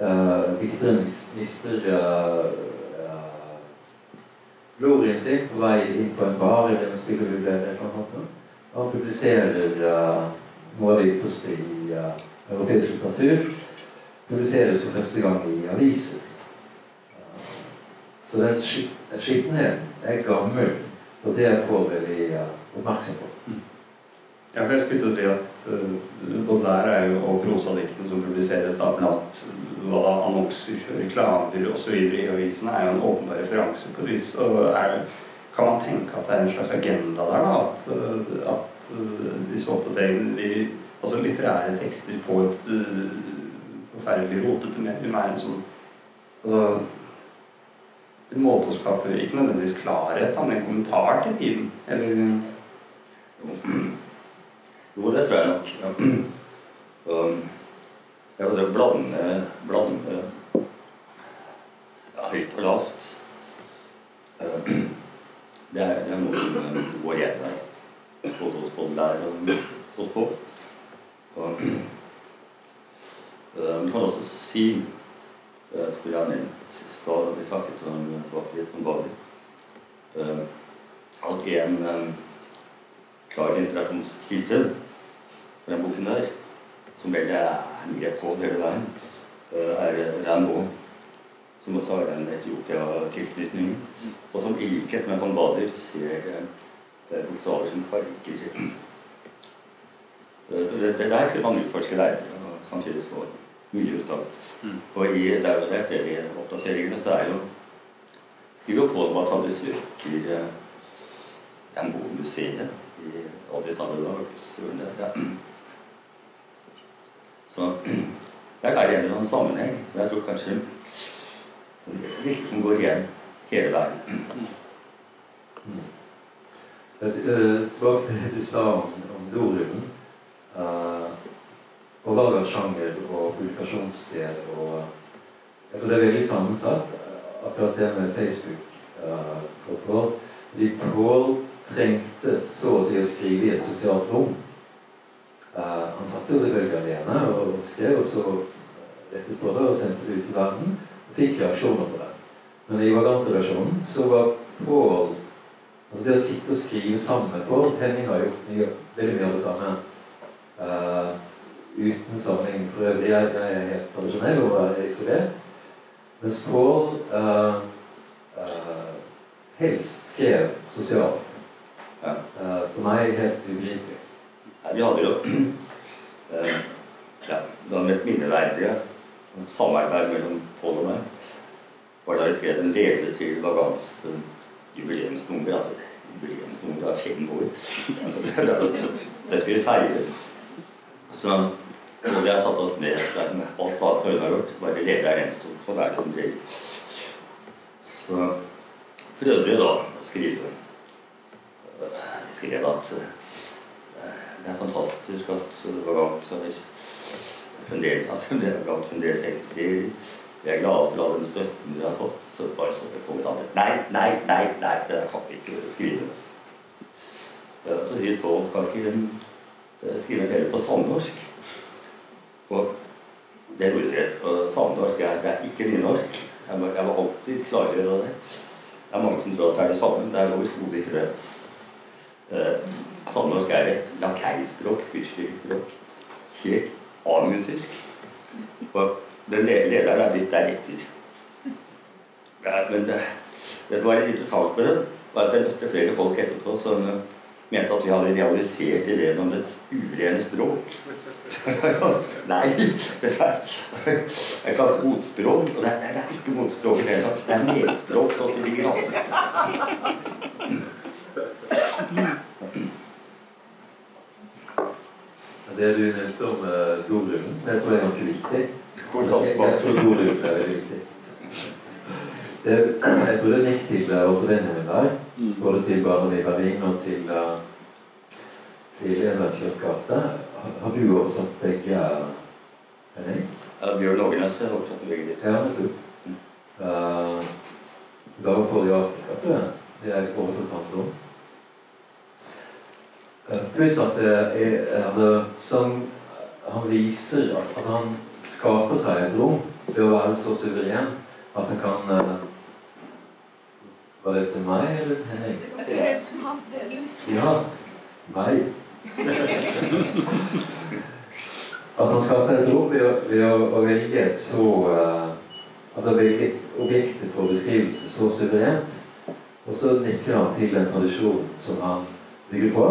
uh, Dikteren mister uh, glorien sin på vei inn på en bar eller en spillehule eller. Han publiserer uh, noe av det ypperste i uh, europeisk litteratur. Publiseres for første gang i aviser. Uh, så den skittenheten er gammel, og det får vi uh, oppmerksom på. Ja, for jeg skulle til å si at uh, der er jo og prosadiktene som publiseres da blant hva da, annonser, reklamer osv. i avisene, er jo en åpenbar referanse på et vis. Og er, kan man tenke at det er en slags agenda der, da? At, uh, at disse oppdateringene de, Altså litterære tekster på et uh, forferdelig rotete medium er en sånn Altså en måte å skape ikke nødvendigvis klarhet, men en kommentar til tiden. Eller det tror jeg nok. Og jeg vil blande, blande ja, høyt og lavt. Uh, Det er, det er noe som eh, går igjen der. Både hos Bollær og hos på. Og eh, kan også si jeg skulle jeg nevnt i stad da vi snakket om Bakrit om Bali eh, at en eh, klar inspirasjonskilde for den boken der, som vel er med på hele veien, er er Rambo, som også har en Etiopia-tilknytning, og som i likhet med von Bader ser eh, bokstaver som farger. Eh, Så det, det der kunne man utforske der, og samtidig så mye ut av. Mm. Og i der og der der i oppdateringene så er jo skriver jo på at han besøker Rambo-museet i Addis Abeba. Ja. Så der er det en eller annen sammenheng. Men jeg tror kanskje det går igjen hele veien. Eh, Tilbake til det du sa om, om Dorunden. eh, og valg av sjanger og publikasjonssted og Jeg tror det er veldig sammensatt, eh, akkurat det med Facebook. Uh, for Paul. Fordi Paul trengte så å si å skrive i et sosialt rom. Eh, han satt jo selvfølgelig alene og, skrev, og så rettet på det og sendte det ut i verden. Og fikk reaksjoner på det. Men i Vagant-redaksjonen så var Paul Altså det å sitte og skrive sammen med Pål Henning har gjort mye, veldig mye av det samme. Uh, uten sammenheng for øvrig. Jeg, jeg er helt tradisjonell og er isolert. Mens Pål uh, uh, helst skrev sosialt. Eh, for meg helt ubegripelig. Nei, Vi hadde jo eh, ja, det mest minneverdige samarbeid mellom Pål og meg var da vi skrev en leder til Vagans eh, jubileumsnummer. Altså jubileumsnummer av fem år. Det, skulle feire. Så og jeg satte oss ned der med alt annet Øyvind har gjort. Bare leder lederen gjensto. Sånn er det som regel. Så prøvde vi da å skrive eh, Vi skrev at eh, det er fantastisk at Vagant har fremdeles, eksisterer. Vi er glade for all den støtten vi har fått. Så bare så det kommer andre. Nei, nei, nei, nei, det kan vi ikke skrive. Så sier på. kan ikke eh, skrive en del på sandnorsk. Og det gjorde jeg. Sandnorsk er, det er ikke nynorsk. Jeg var, jeg var alltid av det. Det er mange som tror at det er det samme. Det er overhodet ikke det. Eh, Sandnorsk er et lakeispråk, språk. Helt amusisk. Og den lederen er blitt deretter. Ja, men det, det som var litt interessant med den, var at jeg møtte flere folk etterpå som eh, mente at vi hadde realisert ideen om et urene språk. Nei, det er et slags motspråk. Og det er, det er ikke motspråk i det hele tatt. Det er medspråk så ligger an grader. Det du nevnte om uh, dorullen, som jeg tror er ganske viktig Jeg, jeg tror dorullen er veldig viktig. Det, jeg tror det er likt til også Benjamin der. Mm. Både til Barnevik Berlin og til, uh, til Enveiskirkegata. Har, du oversatt begge? Henning? Ja, Bjørn Ågenes har oversatt begge ditt. Ja, nettopp. Uh, Bare på i Afrika, tror jeg. Er overtok hans rom. Pluss at det er, er det, som han viser at, at han skaper seg et rom ved å være så suveren at han kan uh, Var det til meg eller til Henning? Det er som delvis. Ja, meg. At han skaper seg et rom ved å, ved å, å velge et så uh, Altså velge objektet for beskrivelse så suverent. Og så nikker han til den tradisjonen som han bygger på,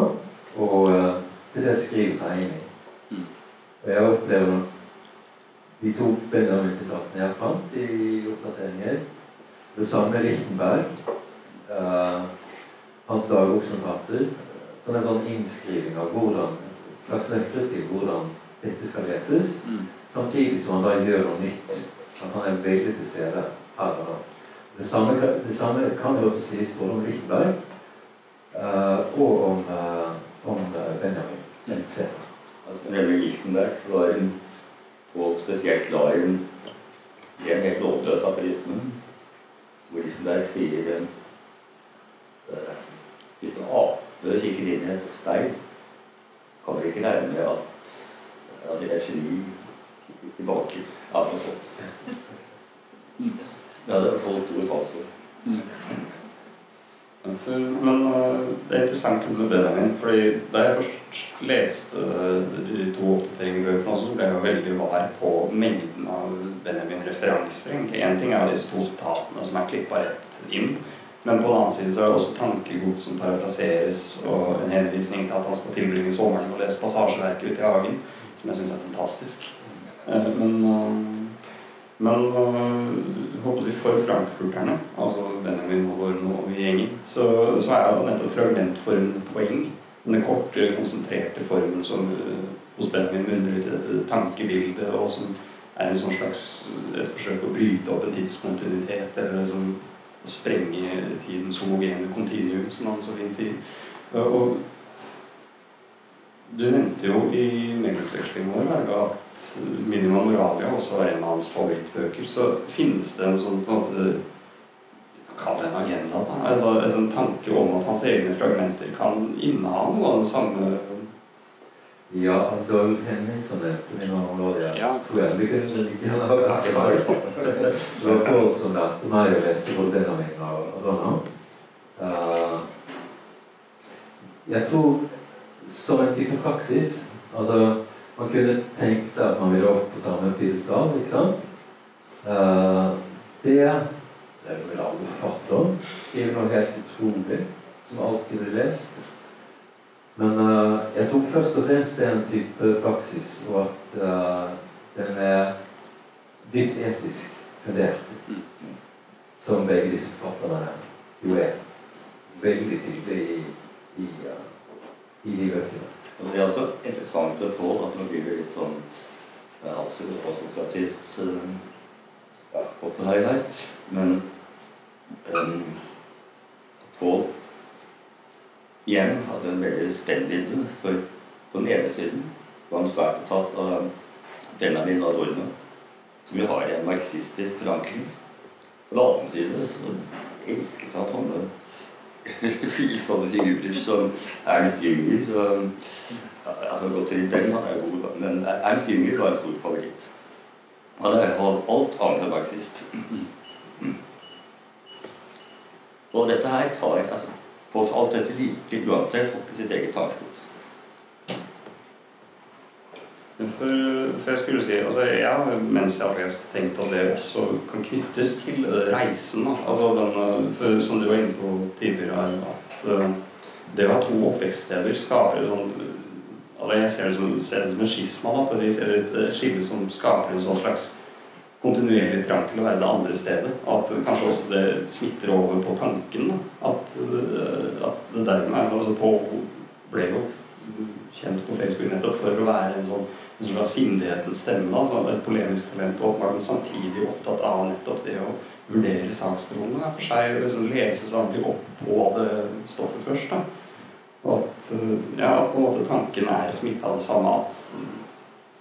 og det til det skriver seg inn i. Mm. Og jeg opplever de to Benjamin-sitatene jeg fant i oppdateringer. Det samme Lichtenberg. uh, hans som forfatter. Som en sånn innskriving av hvordan, en slags nøkler til hvordan dette skal leses. Mm. Samtidig som han da gjør noe nytt. At han er veldig til stede her og nå. Det samme, det samme kan jo også sies både om Lichtenberg uh, og om, eh, om eh, Benjamin. Lense. Altså, Når det Lichtenberg, så var hun og spesielt glad i en, i en helt lovløs aforisme. Hvor Lichtenberg sier eh, hvis en ape kikker inn i et speil, kan vi ikke regne med at, at det er geni tilbake. Ja, noe sånt. Ja, det er folk stor sans for. Men uh, det er interessant med Benjamin, fordi da jeg først leste de to oppdateringsbøkene, så ble jeg veldig var på mengden av Benjamin-referanser. egentlig. Én ting er disse to sitatene som er klippa rett inn, men på den annen side så er det også tankegods som parafraseres, og en henvisning til at han skal tilbringe sommeren og lese passasjeverket ute i hagen, som jeg syns er fantastisk. Uh, men uh, men øh, håper vi for frankfurterne, altså Benjamin og og gjengen, så, så er jo nettopp fragmentformen et poeng. Den korte, konsentrerte formen som øh, hos Benjamin munner ut i dette tankebildet, og som er en sånn slags et forsøk på å bryte opp en tidskontinuitet, eller liksom sprenge tidens homogene kontinuum, som han så fint sier. Og du nevnte jo i meglingsvekslingen vår at Minima Moralia også var en av hans favorittbøker. Så finnes det en sånn på en måte Kall det en agenda? da, altså, En sånn tanke om at hans egne fragmenter kan inneha noe av den samme Ja, altså, det var jo Henning som nevnte Minima Moralia. Ja. Tror jeg. Det kunne vært meg. Det var Pål som lærte meg å lese både Benjamin og Donna. Uh, jeg tror som en type praksis. Altså, man kunne tenkt seg at man ville opp på samme pidestall, ikke sant? Uh, det det vel alle forfattere. Skriver noe helt utrolig, som alltid blir lest. Men uh, jeg tror først og fremst det er en type praksis, og at uh, den er dypt etisk fundert. Som begge disse forfatterne jo er. Veldig tydelig i, i uh, i bøkene. Og det er også interessant å få at nå blir det litt sånn altså, assosiativt uh, ja, oppe her, her. Men um, Pål igjen hadde en veldig spennvidde. For på den ene siden var han svært opptatt av Benjamin Adorno, som jo har en marxistisk forankring. På den andre side så elsket han sånne tvilsomme figurer som Ernst Jünger. Så, altså Gottfried Bell han er god, men Ernst Jünger var en stor favoritt. Han er alt annet enn marxist. Og dette her tar altså, på alt dette like uansett opp i sitt eget tankegods. For, for, jeg skulle si, altså jeg har mens jeg har lest, tenkt at det også kan knyttes til reisen. Da. Altså den, for, som du var inne på tidligere, at uh, det å ha to oppvekststeder skaper sånn altså Jeg ser det som, ser det som en skisma. Da, jeg ser et skille som skaper en sånn slags kontinuerlig trang til å være det andre stedet. At kanskje også det smitter over på tanken. Da. At, uh, at det dermed altså på, ble jo kjent på Facebook nettopp for å være en sånn en slags sindighetens stemme, da, et polemisk talent, åpenbart, men samtidig opptatt av nettopp det å vurdere saksforholdene for seg, og liksom lese samtidig opp på det stoffet først. da. Og at ja, på en måte tanken er smitta av det samme, at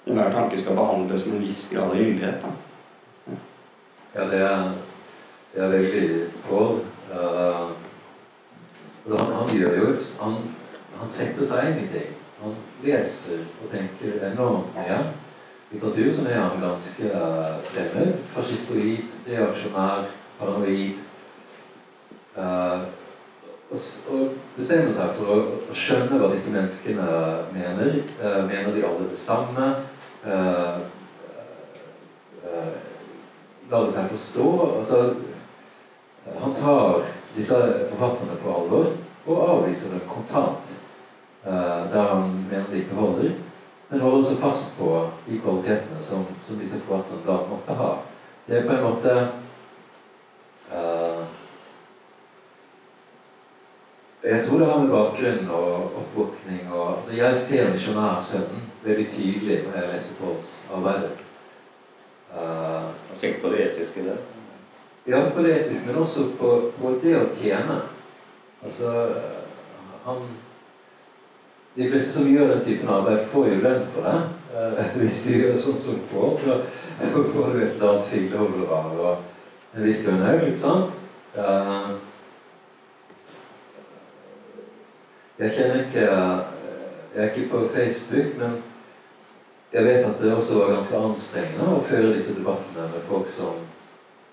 enhver tanke skal behandles med en viss grad av gyldighet. da. Ja, det er, det er veldig Pål. Uh, han, han, gjør jo et han, han setter seg inn i ting. Han leser og tenker enormt mye. Litteratur som er han ganske fremmed. Fascistoid, reaksjonær, paranoid. Uh, og, bestemmer seg for å, å, skjønne hva disse menneskene mener. Uh, mener de alle det samme? Uh, la det seg forstå. Altså, han tar disse forfatterne på alvor og avviser dem kontant. Uh, der han mener det ikke holder, men holder også fast på de kvalitetene som, som disse forfatterne da måtte ha. Det er på en måte uh, Jeg tror det har med bakgrunn og oppvåkning og altså Jeg ser misjonærsønnen veldig tydelig når jeg leser Pauls arbeid. Uh, Tenk på det etiske der? Ja, på det etiske, men også på, på det å tjene. Altså, han de fleste som gjør den typen arbeid, får jo lønn for det. Eh, hvis de gjør sånn som får, så får du et eller annet figleholdere og en viss lønnhaug, ikke sant? Eh, Jeg kjenner ikke Jeg er ikke på Facebook, men jeg vet at det også var ganske anstrengende å føre disse debattene med folk som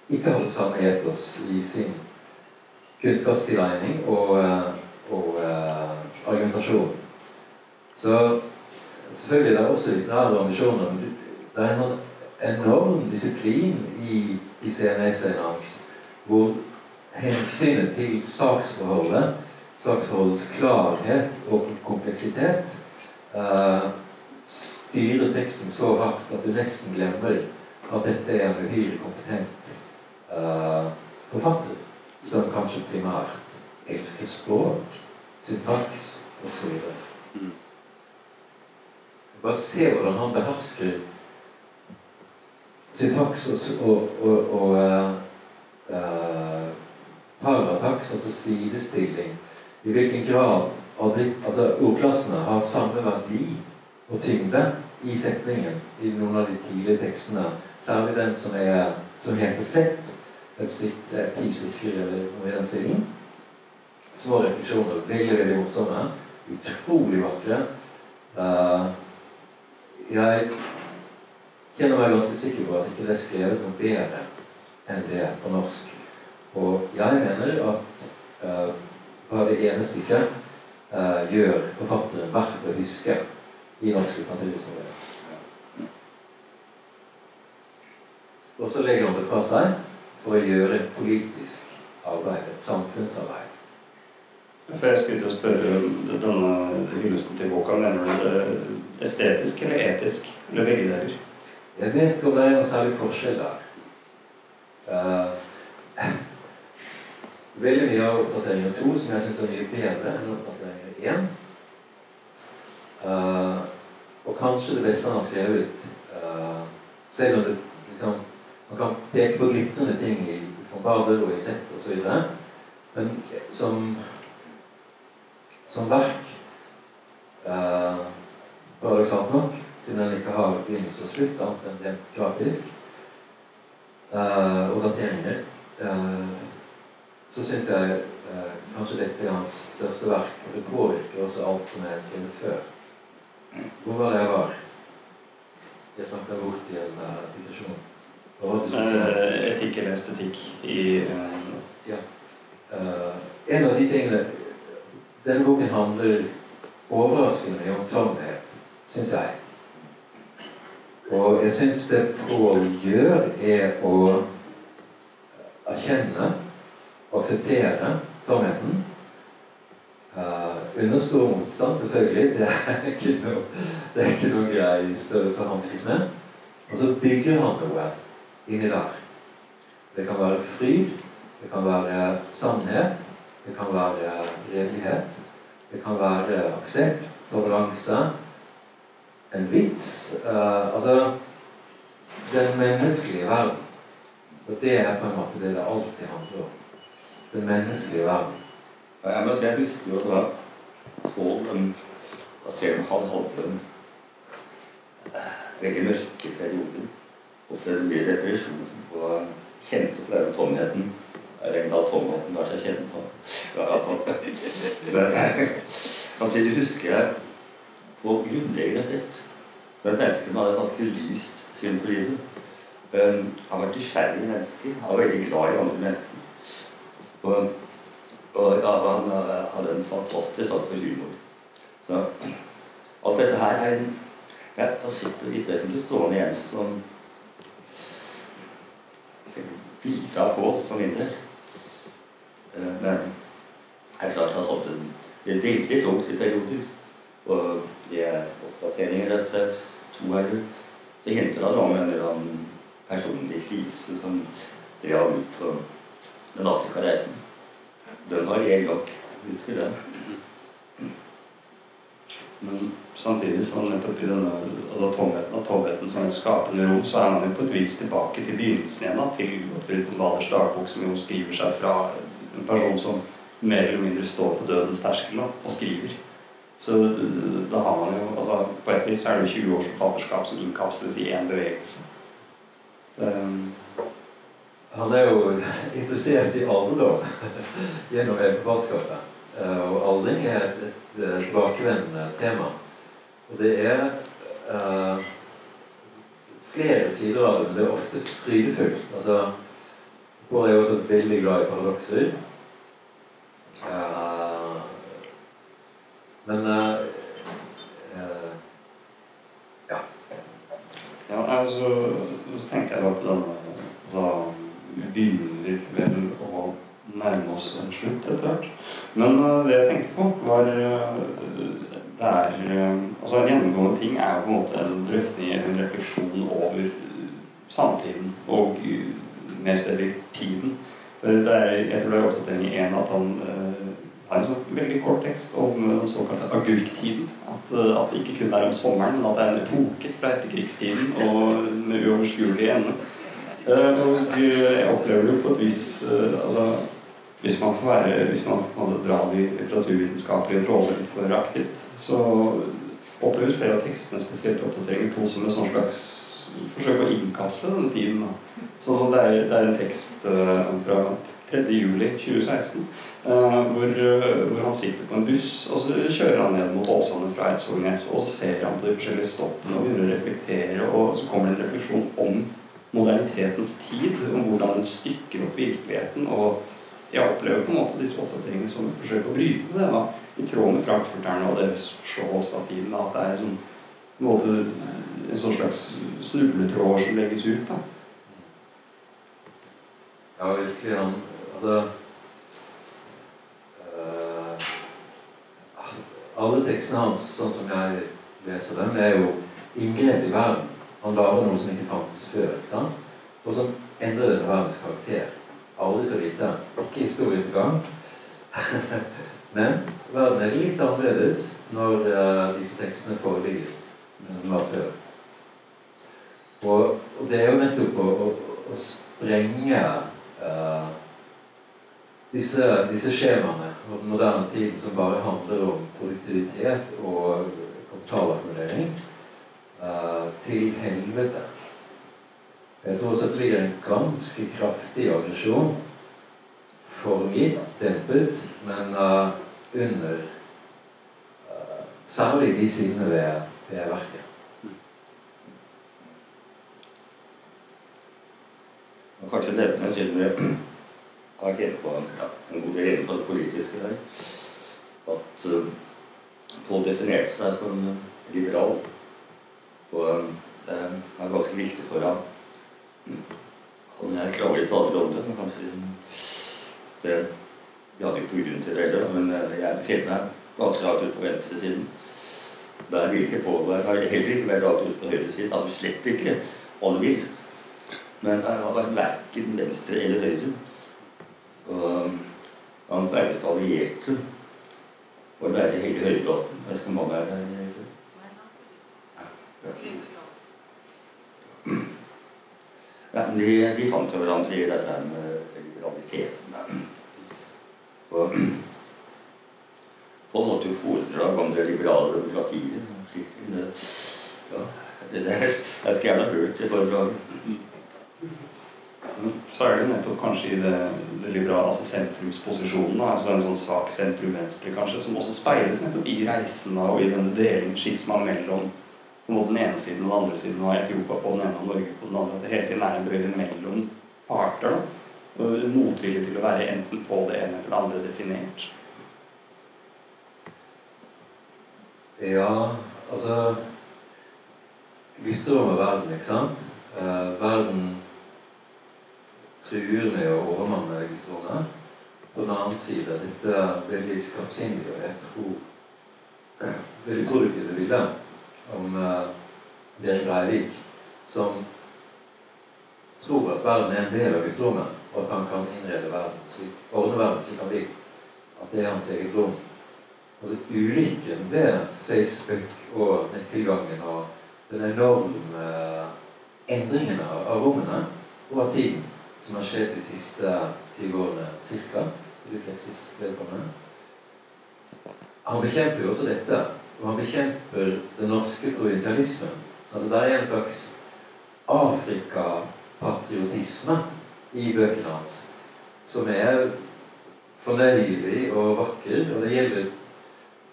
ikke hadde samme etos i sin kunnskapstilegning og, og, og argumentasjon. Så selvfølgelig det er også litterære ambisjoner, men det er en enorm disiplin i, i CNA-scenen hans, hvor hensynet til saksforholdet, saksforholdets klarhet og kompleksitet, uh, styrer teksten så hardt at du nesten glemmer at dette er en uhyre kompetent uh, forfatter som kanskje primært elsker språk, syntaks osv. Bare se hvordan han behersker syntaks og, og, og, og uh, parataks, altså sidestilling. I hvilken grad altså, ordklassene har samme verdi og tyngde i setningen i noen av de tidlige tekstene. Særlig den som, er, som heter 'Sett'. Et stykke, ti stykker eller noe i den stilen. Små refleksjoner. Veldig, veldig morsomme. Utrolig vakre. Uh, jeg kjenner meg ganske sikker på at ikke det er skrevet noe bedre enn det på norsk. Og jeg mener at uh, bare det ene stykket uh, gjør forfatteren verdt å huske i norsk litteraturhistorie. Og så legger han det fra seg for å gjøre politisk arbeid, et samfunnsarbeid. For jeg skulle til å spørre denne hyllesten til boka, mener du det estetisk eller etisk? Eller begge deler? Jeg vet ikke om det er noen særlig forskjell der. Uh, veldig mye av oppdateringen to som jeg syns er mye bedre enn oppdateringen én. Uh, og kanskje det beste han har skrevet, uh, selv om det liksom, man kan peke på glitrende ting i von Barder og i Sett osv., men som, som verk Eh, Paradoksalt nok, siden den ikke har begynnelse og slutt, annet enn rent grafisk, og dateringer, så syns jeg kanskje dette er hans største verk. Og det påvirker også alt som er skrevet før. Hvor var det jeg var? Jeg snakket bort i en uh, digresjon. Uh, etikk eller estetikk i uh... Ja. Uh, en av de tingene Denne boken handler overraskende mye om tomhet, syns jeg. Og jeg syns det Pål gjør, er å erkjenne, akseptere tomheten Uh, under stor motstand, selvfølgelig. Det er ikke noe, det er ikke noe grei størrelse å hanskes med. Og så bygger han noe inni der. Det kan være fryd, det kan være sannhet, det kan være redelighet. Det kan være aksept, toleranse, en vits. Uh, altså den menneskelige verden. Og det er på en måte det det alltid handler om. Den menneskelige verden. Jeg må si, jeg husker jo at det var Pål om han hadde en veldig mørke perioder. Ofte mye depresjon og kjente på tomheten. Da tomheten lar seg kjenne på. Samtidig husker jeg på grunnleggende sett men menneskene menneske hadde et ganske lyst syn på livet. Han var vært nysgjerrig menneske. Han var veldig glad i andre mennesker. Og og ja, han uh, hadde en fantastisk sans for humor. Så alt dette her er en ja, Da sitter isteden stående igjen som bidrar på for min del. Uh, det er klart han hadde det veldig tungt i perioder. Og det er oppdateringer, rett og slett to her det henter han om en eller annen personlig krise som drev ut på den Afrikareisen. Den var reell nok. Husker det. Men samtidig så nettopp i denne altså tomheten av tomheten som en skapende rom, så er man jo på et vis tilbake til begynnelsen igjen, da, til Gottfried von Baders dagbok, som jo skriver seg fra en person som mer eller mindre står på dødens terskel og skriver. Så da har man jo altså På et vis er det 20 års forfatterskap som innkastes i én bevegelse. Det, han er jo interessert i alderdom gjennom forfatterskapet. eh, og aldring er et, et tilbakevendende tema. Og det er uh, flere sider av det, det er ofte frydefullt. Altså, Bård er også veldig glad i paradokser. Uh, men uh, uh, ja. Ja, altså, så tenkte jeg bare på denne altså, Vi begynner vel å nærme oss en slutt etter hvert. Men det jeg tenkte på, var Det er Altså, en gjennomgående ting er på en måte en drøfting, en refleksjon over samtiden og mer spesifikt tiden. For er, jeg tror det er oppdatering i én at han har en sånn veldig kort tekst om den såkalte agurktiden. At, at, det ikke kun er om sommeren, men at det er en epoke fra etterkrigstiden og med uoverskuelig ende. Og jeg opplever det på et vis altså, hvis man får være, hvis man måtte dra de litteraturvitenskapelige trådene litt for aktivt, så oppleves flere av tekstene, spesielt oppdateringer to, som en sånn slags forsøk å innkapsle denne tiden. Da. Sånn som det er, det er en tekst uh, fra 3.7.2016 uh, hvor, uh, hvor, han sitter på en buss, og så kjører han ned mot Åsane fra Eidsvollnes. og så ser han på de forskjellige stoppene og begynner å reflektere, og så kommer det en refleksjon om modernitetens tid, om hvordan den stykker opp virkeligheten, og at jeg opplever på en måte disse oppdateringene som et forsøk å bryte med det. da, I tråd med frankfurterne og deres forståelse av tiden. Da, at det er sånn, en, måte, en sånn slags snubletråder som legges ut. da. Ja, virkelig. Han hadde øh, Alle tekstene hans, sånn som jeg leser dem, er jo inngrep i verden. Han lager noe som ikke fantes før. ikke sant? Og som endrer denne verdens karakter. Aldri så lite. Ikke historiens gang. Men verden er litt annerledes når uh, disse tekstene foreligger enn den var før. Og, og, det er jo nettopp å, å, å sprenge uh, disse, disse, skjemaene av den moderne tiden som bare handler om produktivitet og kapitalakkumulering, uh, til helvete. Jeg tror også det ligger en ganske kraftig aggresjon. forgitt, dempet, men uh, under Særlig de sidene ved, ved verket. Og kanskje nevne, siden vi har vært på ja, en god del på det politiske der, at uh, Pål definerte seg som liberal. Og det er ganske viktig for ham og jeg klarer taler om det. kanskje det Vi hadde ikke noen grunn til det heller, men eh, jeg befinner meg ganske langt ute på venstresiden. Der vil ikke. Har heller ikke vært lagt ut på høyresiden. Altså slett ikke aller minst. Men jeg har vært verken venstre eller høyre. Og hans nærmeste allierte var lærer Helge Høybråten. Jeg vet ikke om han er. Ja. Ja, de, de fant hverandre i dette med liberaliteten. Og Pål holdt jo foredrag om det liberale demokratiet. Ja, det, jeg skal gjerne ha hørt det foredraget. Så er det nettopp kanskje i det, det liberale, altså sentrumsposisjonen, altså en sånn svak sentrum-venstre kanskje, som også speiles nettopp i reisen og i denne delingen, skisma mellom på den ene siden og den andre siden, og Etiopia på den ene og Norge på den andre. Det hele tiden er en bevegelse mellom parter. da, Motvillig til å være enten på det ene eller det andre definert. Ja, altså Gutterom er verden, ikke sant? Eh, verden truer med å overmanne gutterommet. På den annen side dette veldig skarpsinnige og jeg tror veldig produktive bildet om eh, Berit Breivik, som tror at verden er en del av gutterommet, og at han kan innrede verden slik, ordne verden slik han vil. At det er hans eget rom. Altså Ulykken ved Facebook og nettilgangen og den enorme uh, endringen av, rommene over tiden som har skjedd de siste 20 årene ca. Han bekjemper jo også dette og han bekjemper den norske provinsialismen. Altså Det er en slags Afrikapatriotisme i bøkene hans som er fornøyelig og vakker. Og det gjelder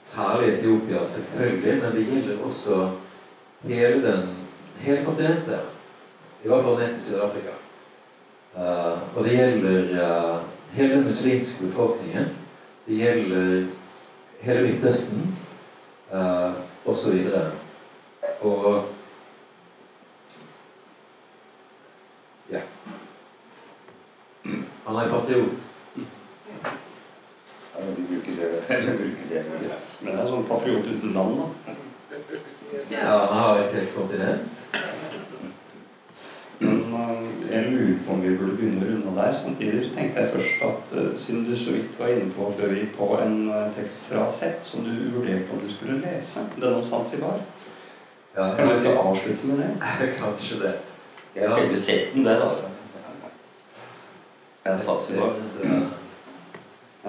særlig Etiopia, selvfølgelig, men det gjelder også hele, den, hele kontinentet. I hvert fall ned til Sør-Afrika. Uh, og det gjelder uh, hele den muslimske befolkningen. Det gjelder hele Midtøsten uh, osv. Og Ja. Han er patriot. Ja, de bruker det. de bruker det. Men det er sånn patriot uten navn, da. Ja, han har et helt kontinent. Men uh, jeg lurer på om vi burde begynne å runde der. Samtidig så tenkte jeg først at uh, siden du så vidt var inne på før vi gikk på en uh, tekst fra Sett som du vurderte om du skulle lese, den om Zanzibar. Ja, Kanskje vi skal avslutte med det? Kanskje det. Jeg har ikke sett den der, da. Jeg har satt den bak. Det-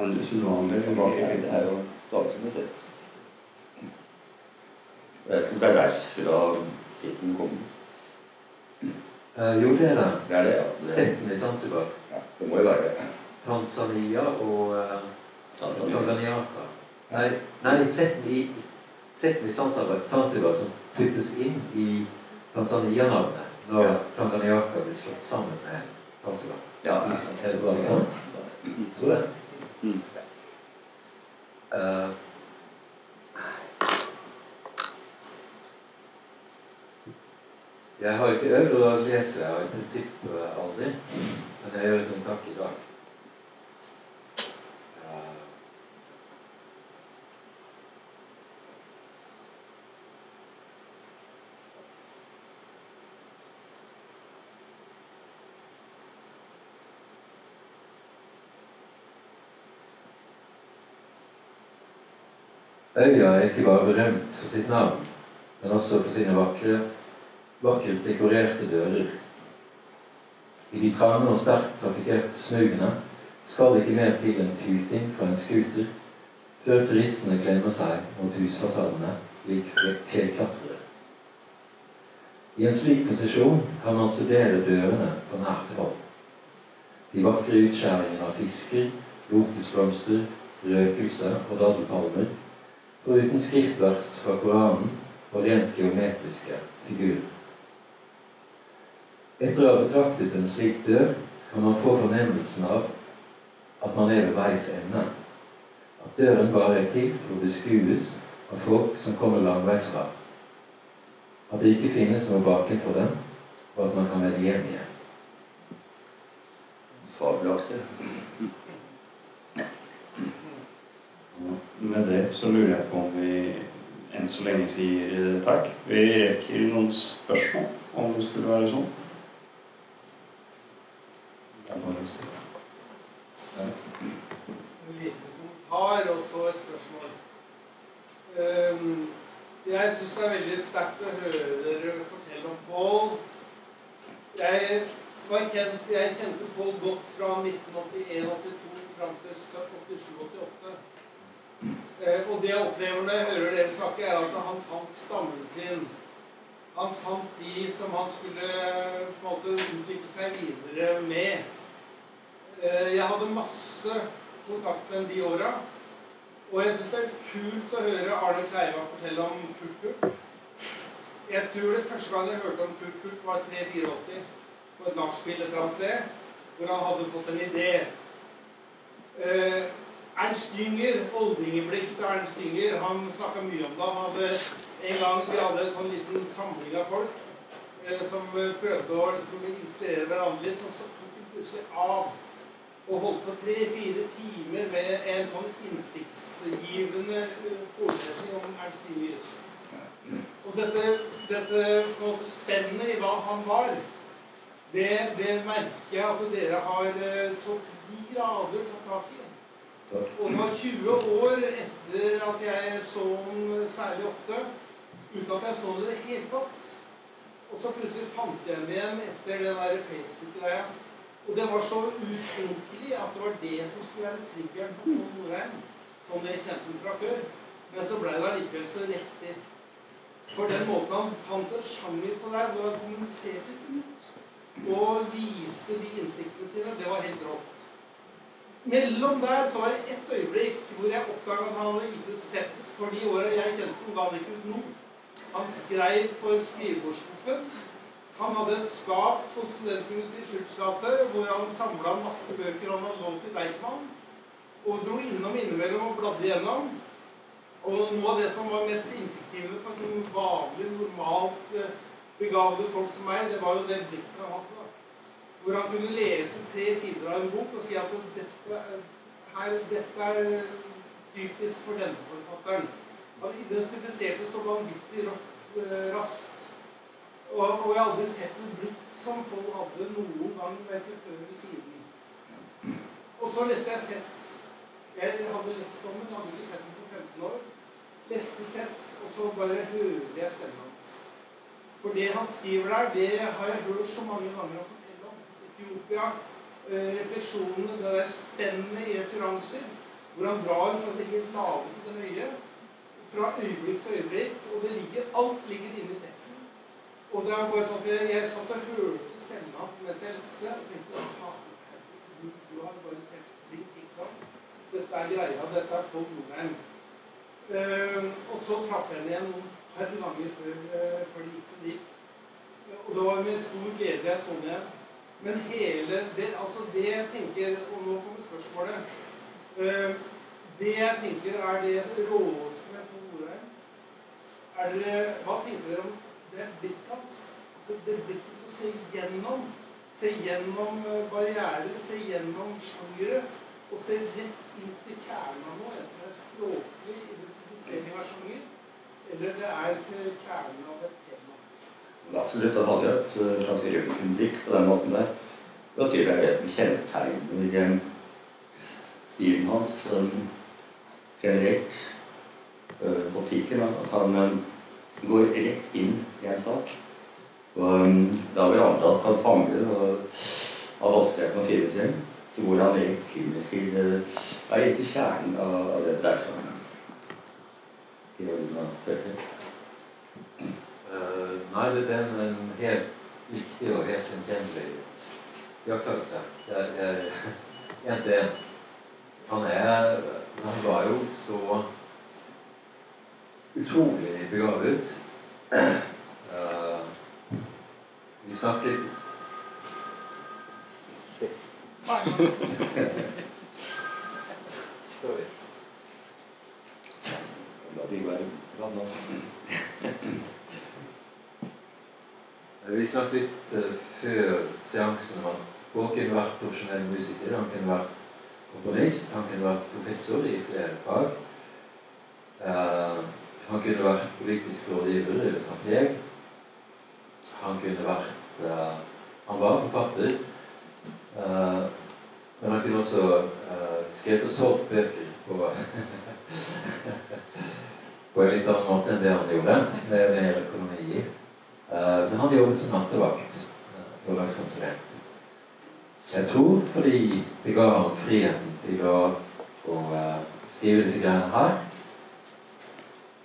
En usedvanlig tilbake. Det er jo dagsordenen sett. Jeg vet ikke om det er derfra tittelen kommer. Eh, jo, det er det. Det er det, ja. Det, Setten i Zanzibar. ja. det må jo være det. Tanzania og eh, Tanzania. Tanganyika. Nei, nei setten i, setten i Zanzibar, Zanzibar som flyttes inn i Tanzania-navnet når Ja. Tanganyika blir slått sammen med Zanzibar. Ja. Er det bare sånn? Tror det. Mm. Eh, jeg har ikke øvd å lese, jeg har i prinsippet aldri. Men jeg gjør noen takk i dag. Øya er ikke bare berømt for sitt navn, men også for sine vakre, vakkert dekorerte dører. I de trange og sterkt trafikkerte smugene skal ikke mer til enn tuting fra en scooter før turistene klemmer seg mot husfasadene lik fjellklatrere. I en slik posisjon kan man studere dørene på nært hold. De vakre utskjæringene av fisker, lotusblomster, røkelse og daddelpalmer foruten skriftvers fra Koranen og rent geometriske figurer. Etter å ha betraktet en slik dør kan man få fornemmelsen av at man er ved veis ende. At døren bare er til for å beskues av folk som kommer langveisfra. At det ikke finnes noe bakenfor den, og at man kan vende hjem igjen. Fabelaktig. Med det så lurer jeg på om vi enn så lenge sier eh, takk. Vi rekker noen spørsmål, om det skulle være sånn. Det er bare å si. En liten kommentar et spørsmål. Ehm, jeg syns det er veldig sterkt å høre dere fortelle om Pål. Jeg, kjent, jeg kjente Pål godt fra 1981-82 fram til 87-88. Eh, og det jeg opplever når jeg hører dere snakke, er at han fant stammen sin. Han fant de som han skulle på en måte utvikle seg videre med. Eh, Jeg hadde masse kontakt med de åra. Og jeg syns det er kult å høre Arne Kleiva fortelle om Kurt Kurt. Jeg tror det første gang jeg hørte om Kurt Kurt, var 384 på et nachspiel et eller annet sted, hvor han hadde fått en idé. Ernst Jünger, oldingeblikk til Ernst Jünger, han snakka mye om det. Han hadde en gang vi hadde en sånn liten samling av folk eh, som eh, prøvde å liksom, inspirere hverandre litt, så tok de plutselig av og holdt på tre-fire timer med en sånn innsiktsgivende eh, forelesning om Ernst Jünger. Og dette, dette spennet i hva han var, det, det merker jeg at dere har eh, så til de grader tatt tak i. Og det var 20 år etter at jeg så den særlig ofte, uten at jeg så den i det hele tatt. Og så plutselig fant jeg den igjen etter den der Facebook-greia. Og det var så utenkelig at det var det som skulle være triggeren for Tom Norheim. som jeg kjente den fra før. Men så ble det allikevel så riktig. For den måten han fant en sjanger på der, hvor han kommuniserte ut og viste de innsiktene sine, det var helt rått. Mellom der så var det ett øyeblikk hvor jeg oppdaga at han hadde gitt ut sett. For de åra jeg kjente ham, ga han ikke ut noe. Han skrev for skrivebordsskuffen. Han hadde et skap på Studenthuset i gate hvor han samla masse bøker han hadde lånt til Deichman. Og dro innom innimellom og bladde igjennom. Og noe av det som var mest innsiktsgivende for sånn vanlig, normalt eh, begavede folk som meg, det var jo det blikket han hadde. Hvor han kunne lese tre sider av en bok og si at dette, her, dette er typisk for denne forfatteren. Han identifiserte så vanvittig eh, raskt. Og, og jeg har aldri sett noe blikk som Pål hadde noen gang, verken før eller siden. Og så leste jeg sett. Jeg hadde lest om den, hadde ikke sett den på 15 år. Leste sett, og så bare hører jeg stemmen hans. For det han skriver der, det har jeg hørt så mange ganger. Etiopia, eh, refleksjonene, det der spennet i referanser, hvor han drar fra det helt lave til det høye, fra øyeblikk til øyeblikk, og det ligger, alt ligger inne i teksten. Og det er bare sånn at jeg, satt og hørte stemmen hans mens jeg leste, og tenkte du, du har bare truffet blink, ikke sant? Dette er greia, dette er Pål Nordheim. Uh, og så traff jeg henne igjen noen par ganger før, uh, før det gikk som det gikk. Og det var med stor glede jeg så henne igjen. Men hele det, altså det jeg tenker, og nå kommer spørsmålet eh, Det jeg tenker er det råeste med Nordheim. Er dere, hva tenker dere om det blikket hans? Altså det blikket å se gjennom. Se gjennom eh, barrierer, se gjennom sjangere. Og se rett inn til kjernen av noe. Enten det er språklig identifisering av sjanger, eller det er til kjernen av et tema. Absolutt. Han hadde jo et eh, slags røntgenblikk på den måten der. Det var tydelig det som kjennetegner eh, stilen hans generelt. Uh, politikken, da, at han går rett inn i en sak. Og da vil andre skal fange og ha vanskeligheten med å finne frem til hvor han rett inn til, til kjernen av, av det det dreier seg om. Eh, nei, det er en, helt viktig og helt gjenkjennelig iakttakelse. Det er- det er en til en. Han er Han var jo så utrolig begavet. Uh, vi snakket Sorry. La de være blanda. Vi snakket litt eh, før seansen om at kunne vært profesjonell musiker. Han kunne vært komponist. Han kunne vært professor i flere fag. Eh, han kunne vært politisk rådgiver eller strateg. Han kunne vært eh, Han var forfatter. Men han kunne også skrevet og solgt bøker på på en litt annen måte enn det han gjorde, med mer økonomi i. Eh, men han jobbet som nattevakt, forlagskonsulent. Jeg tror fordi det ga ham friheten til å, å eh, skrive disse greiene her.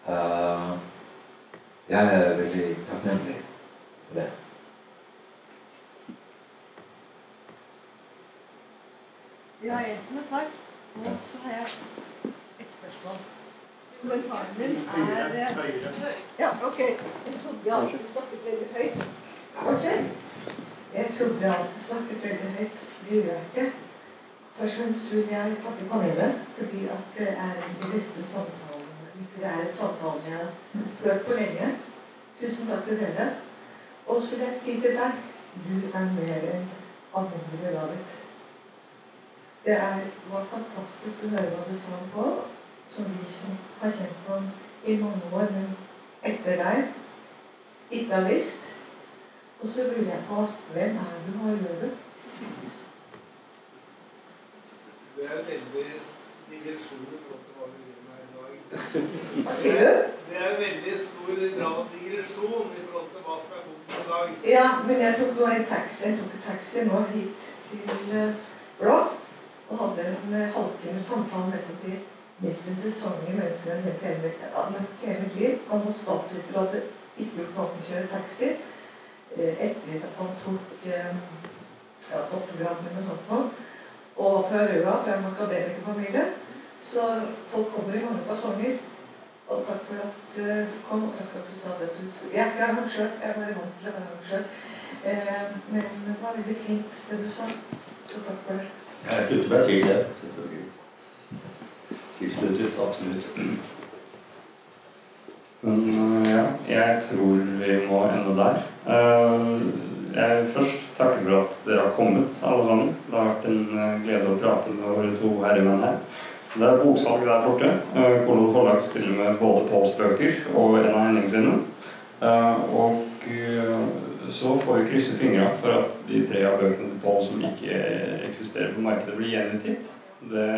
Eh, jeg er veldig takknemlig for det. Ja, en kommentar. Og så har jeg et spørsmål. Kommentaren min er eh, Ja, ok. Jeg trodde jeg alltid snakket veldig høyt. Ok. Jeg trodde jeg alltid snakket veldig høyt. Det gjør jeg ikke. Først og fremst vil jeg takke panelet, fordi at det er de beste samtalene, litterære samtalene jeg har hørt på lenge. Tusen takk til dere. Og så vil jeg si til deg, du er mer enn alminnelig laget. Det er, var fantastisk å høre hva du sa på, som vi som har kjent ham i mange år, men etter deg ikke har visst. Og så lurer jeg på hvem er du, hva gjør du? Det er veldig digresjon i forhold til hva vi gjør her i dag. Hva sier du? Det er veldig stor grad av digresjon i forhold til hva som er fokus i dag. Ja, men jeg tok nå en taxi, jeg tok en taxi nå hit til eh, Blå, og hadde en halvtimes halvtime samtale med nettopp de mest interessante mennesker har møtt hele, hele mitt liv. Han var statsviter og hadde ikke gjort noe enn å kjøre taxi eh, etter at han tok eh, ja, doktorgraden eller noe sånt. og fra Røa, fra en akademikerfamilie. Så folk kommer i mange fasonger. Og takk for at eh, du kom, og takk for at du sa det. Jeg er ikke arrangør, jeg er bare vant til å være arrangør. Eh, men det var veldig fint det du sa. Så takk for det. Jeg slutter meg til det, Tilsluttet, absolutt. Men øh, ja, jeg tror vi må ende der. Eh, jeg vil først takke for at dere har kommet, alle sammen. Det har vært en øh, glede å prate med våre to herremenn her. Det er boksalg der borte. Kolon forlag stiller med både Pauls bøker og en av Henning sine. Eh, og så får vi krysse fingra for at de tre av bøkene til Paul som ikke eksisterer på markedet, blir gjenutgitt. Det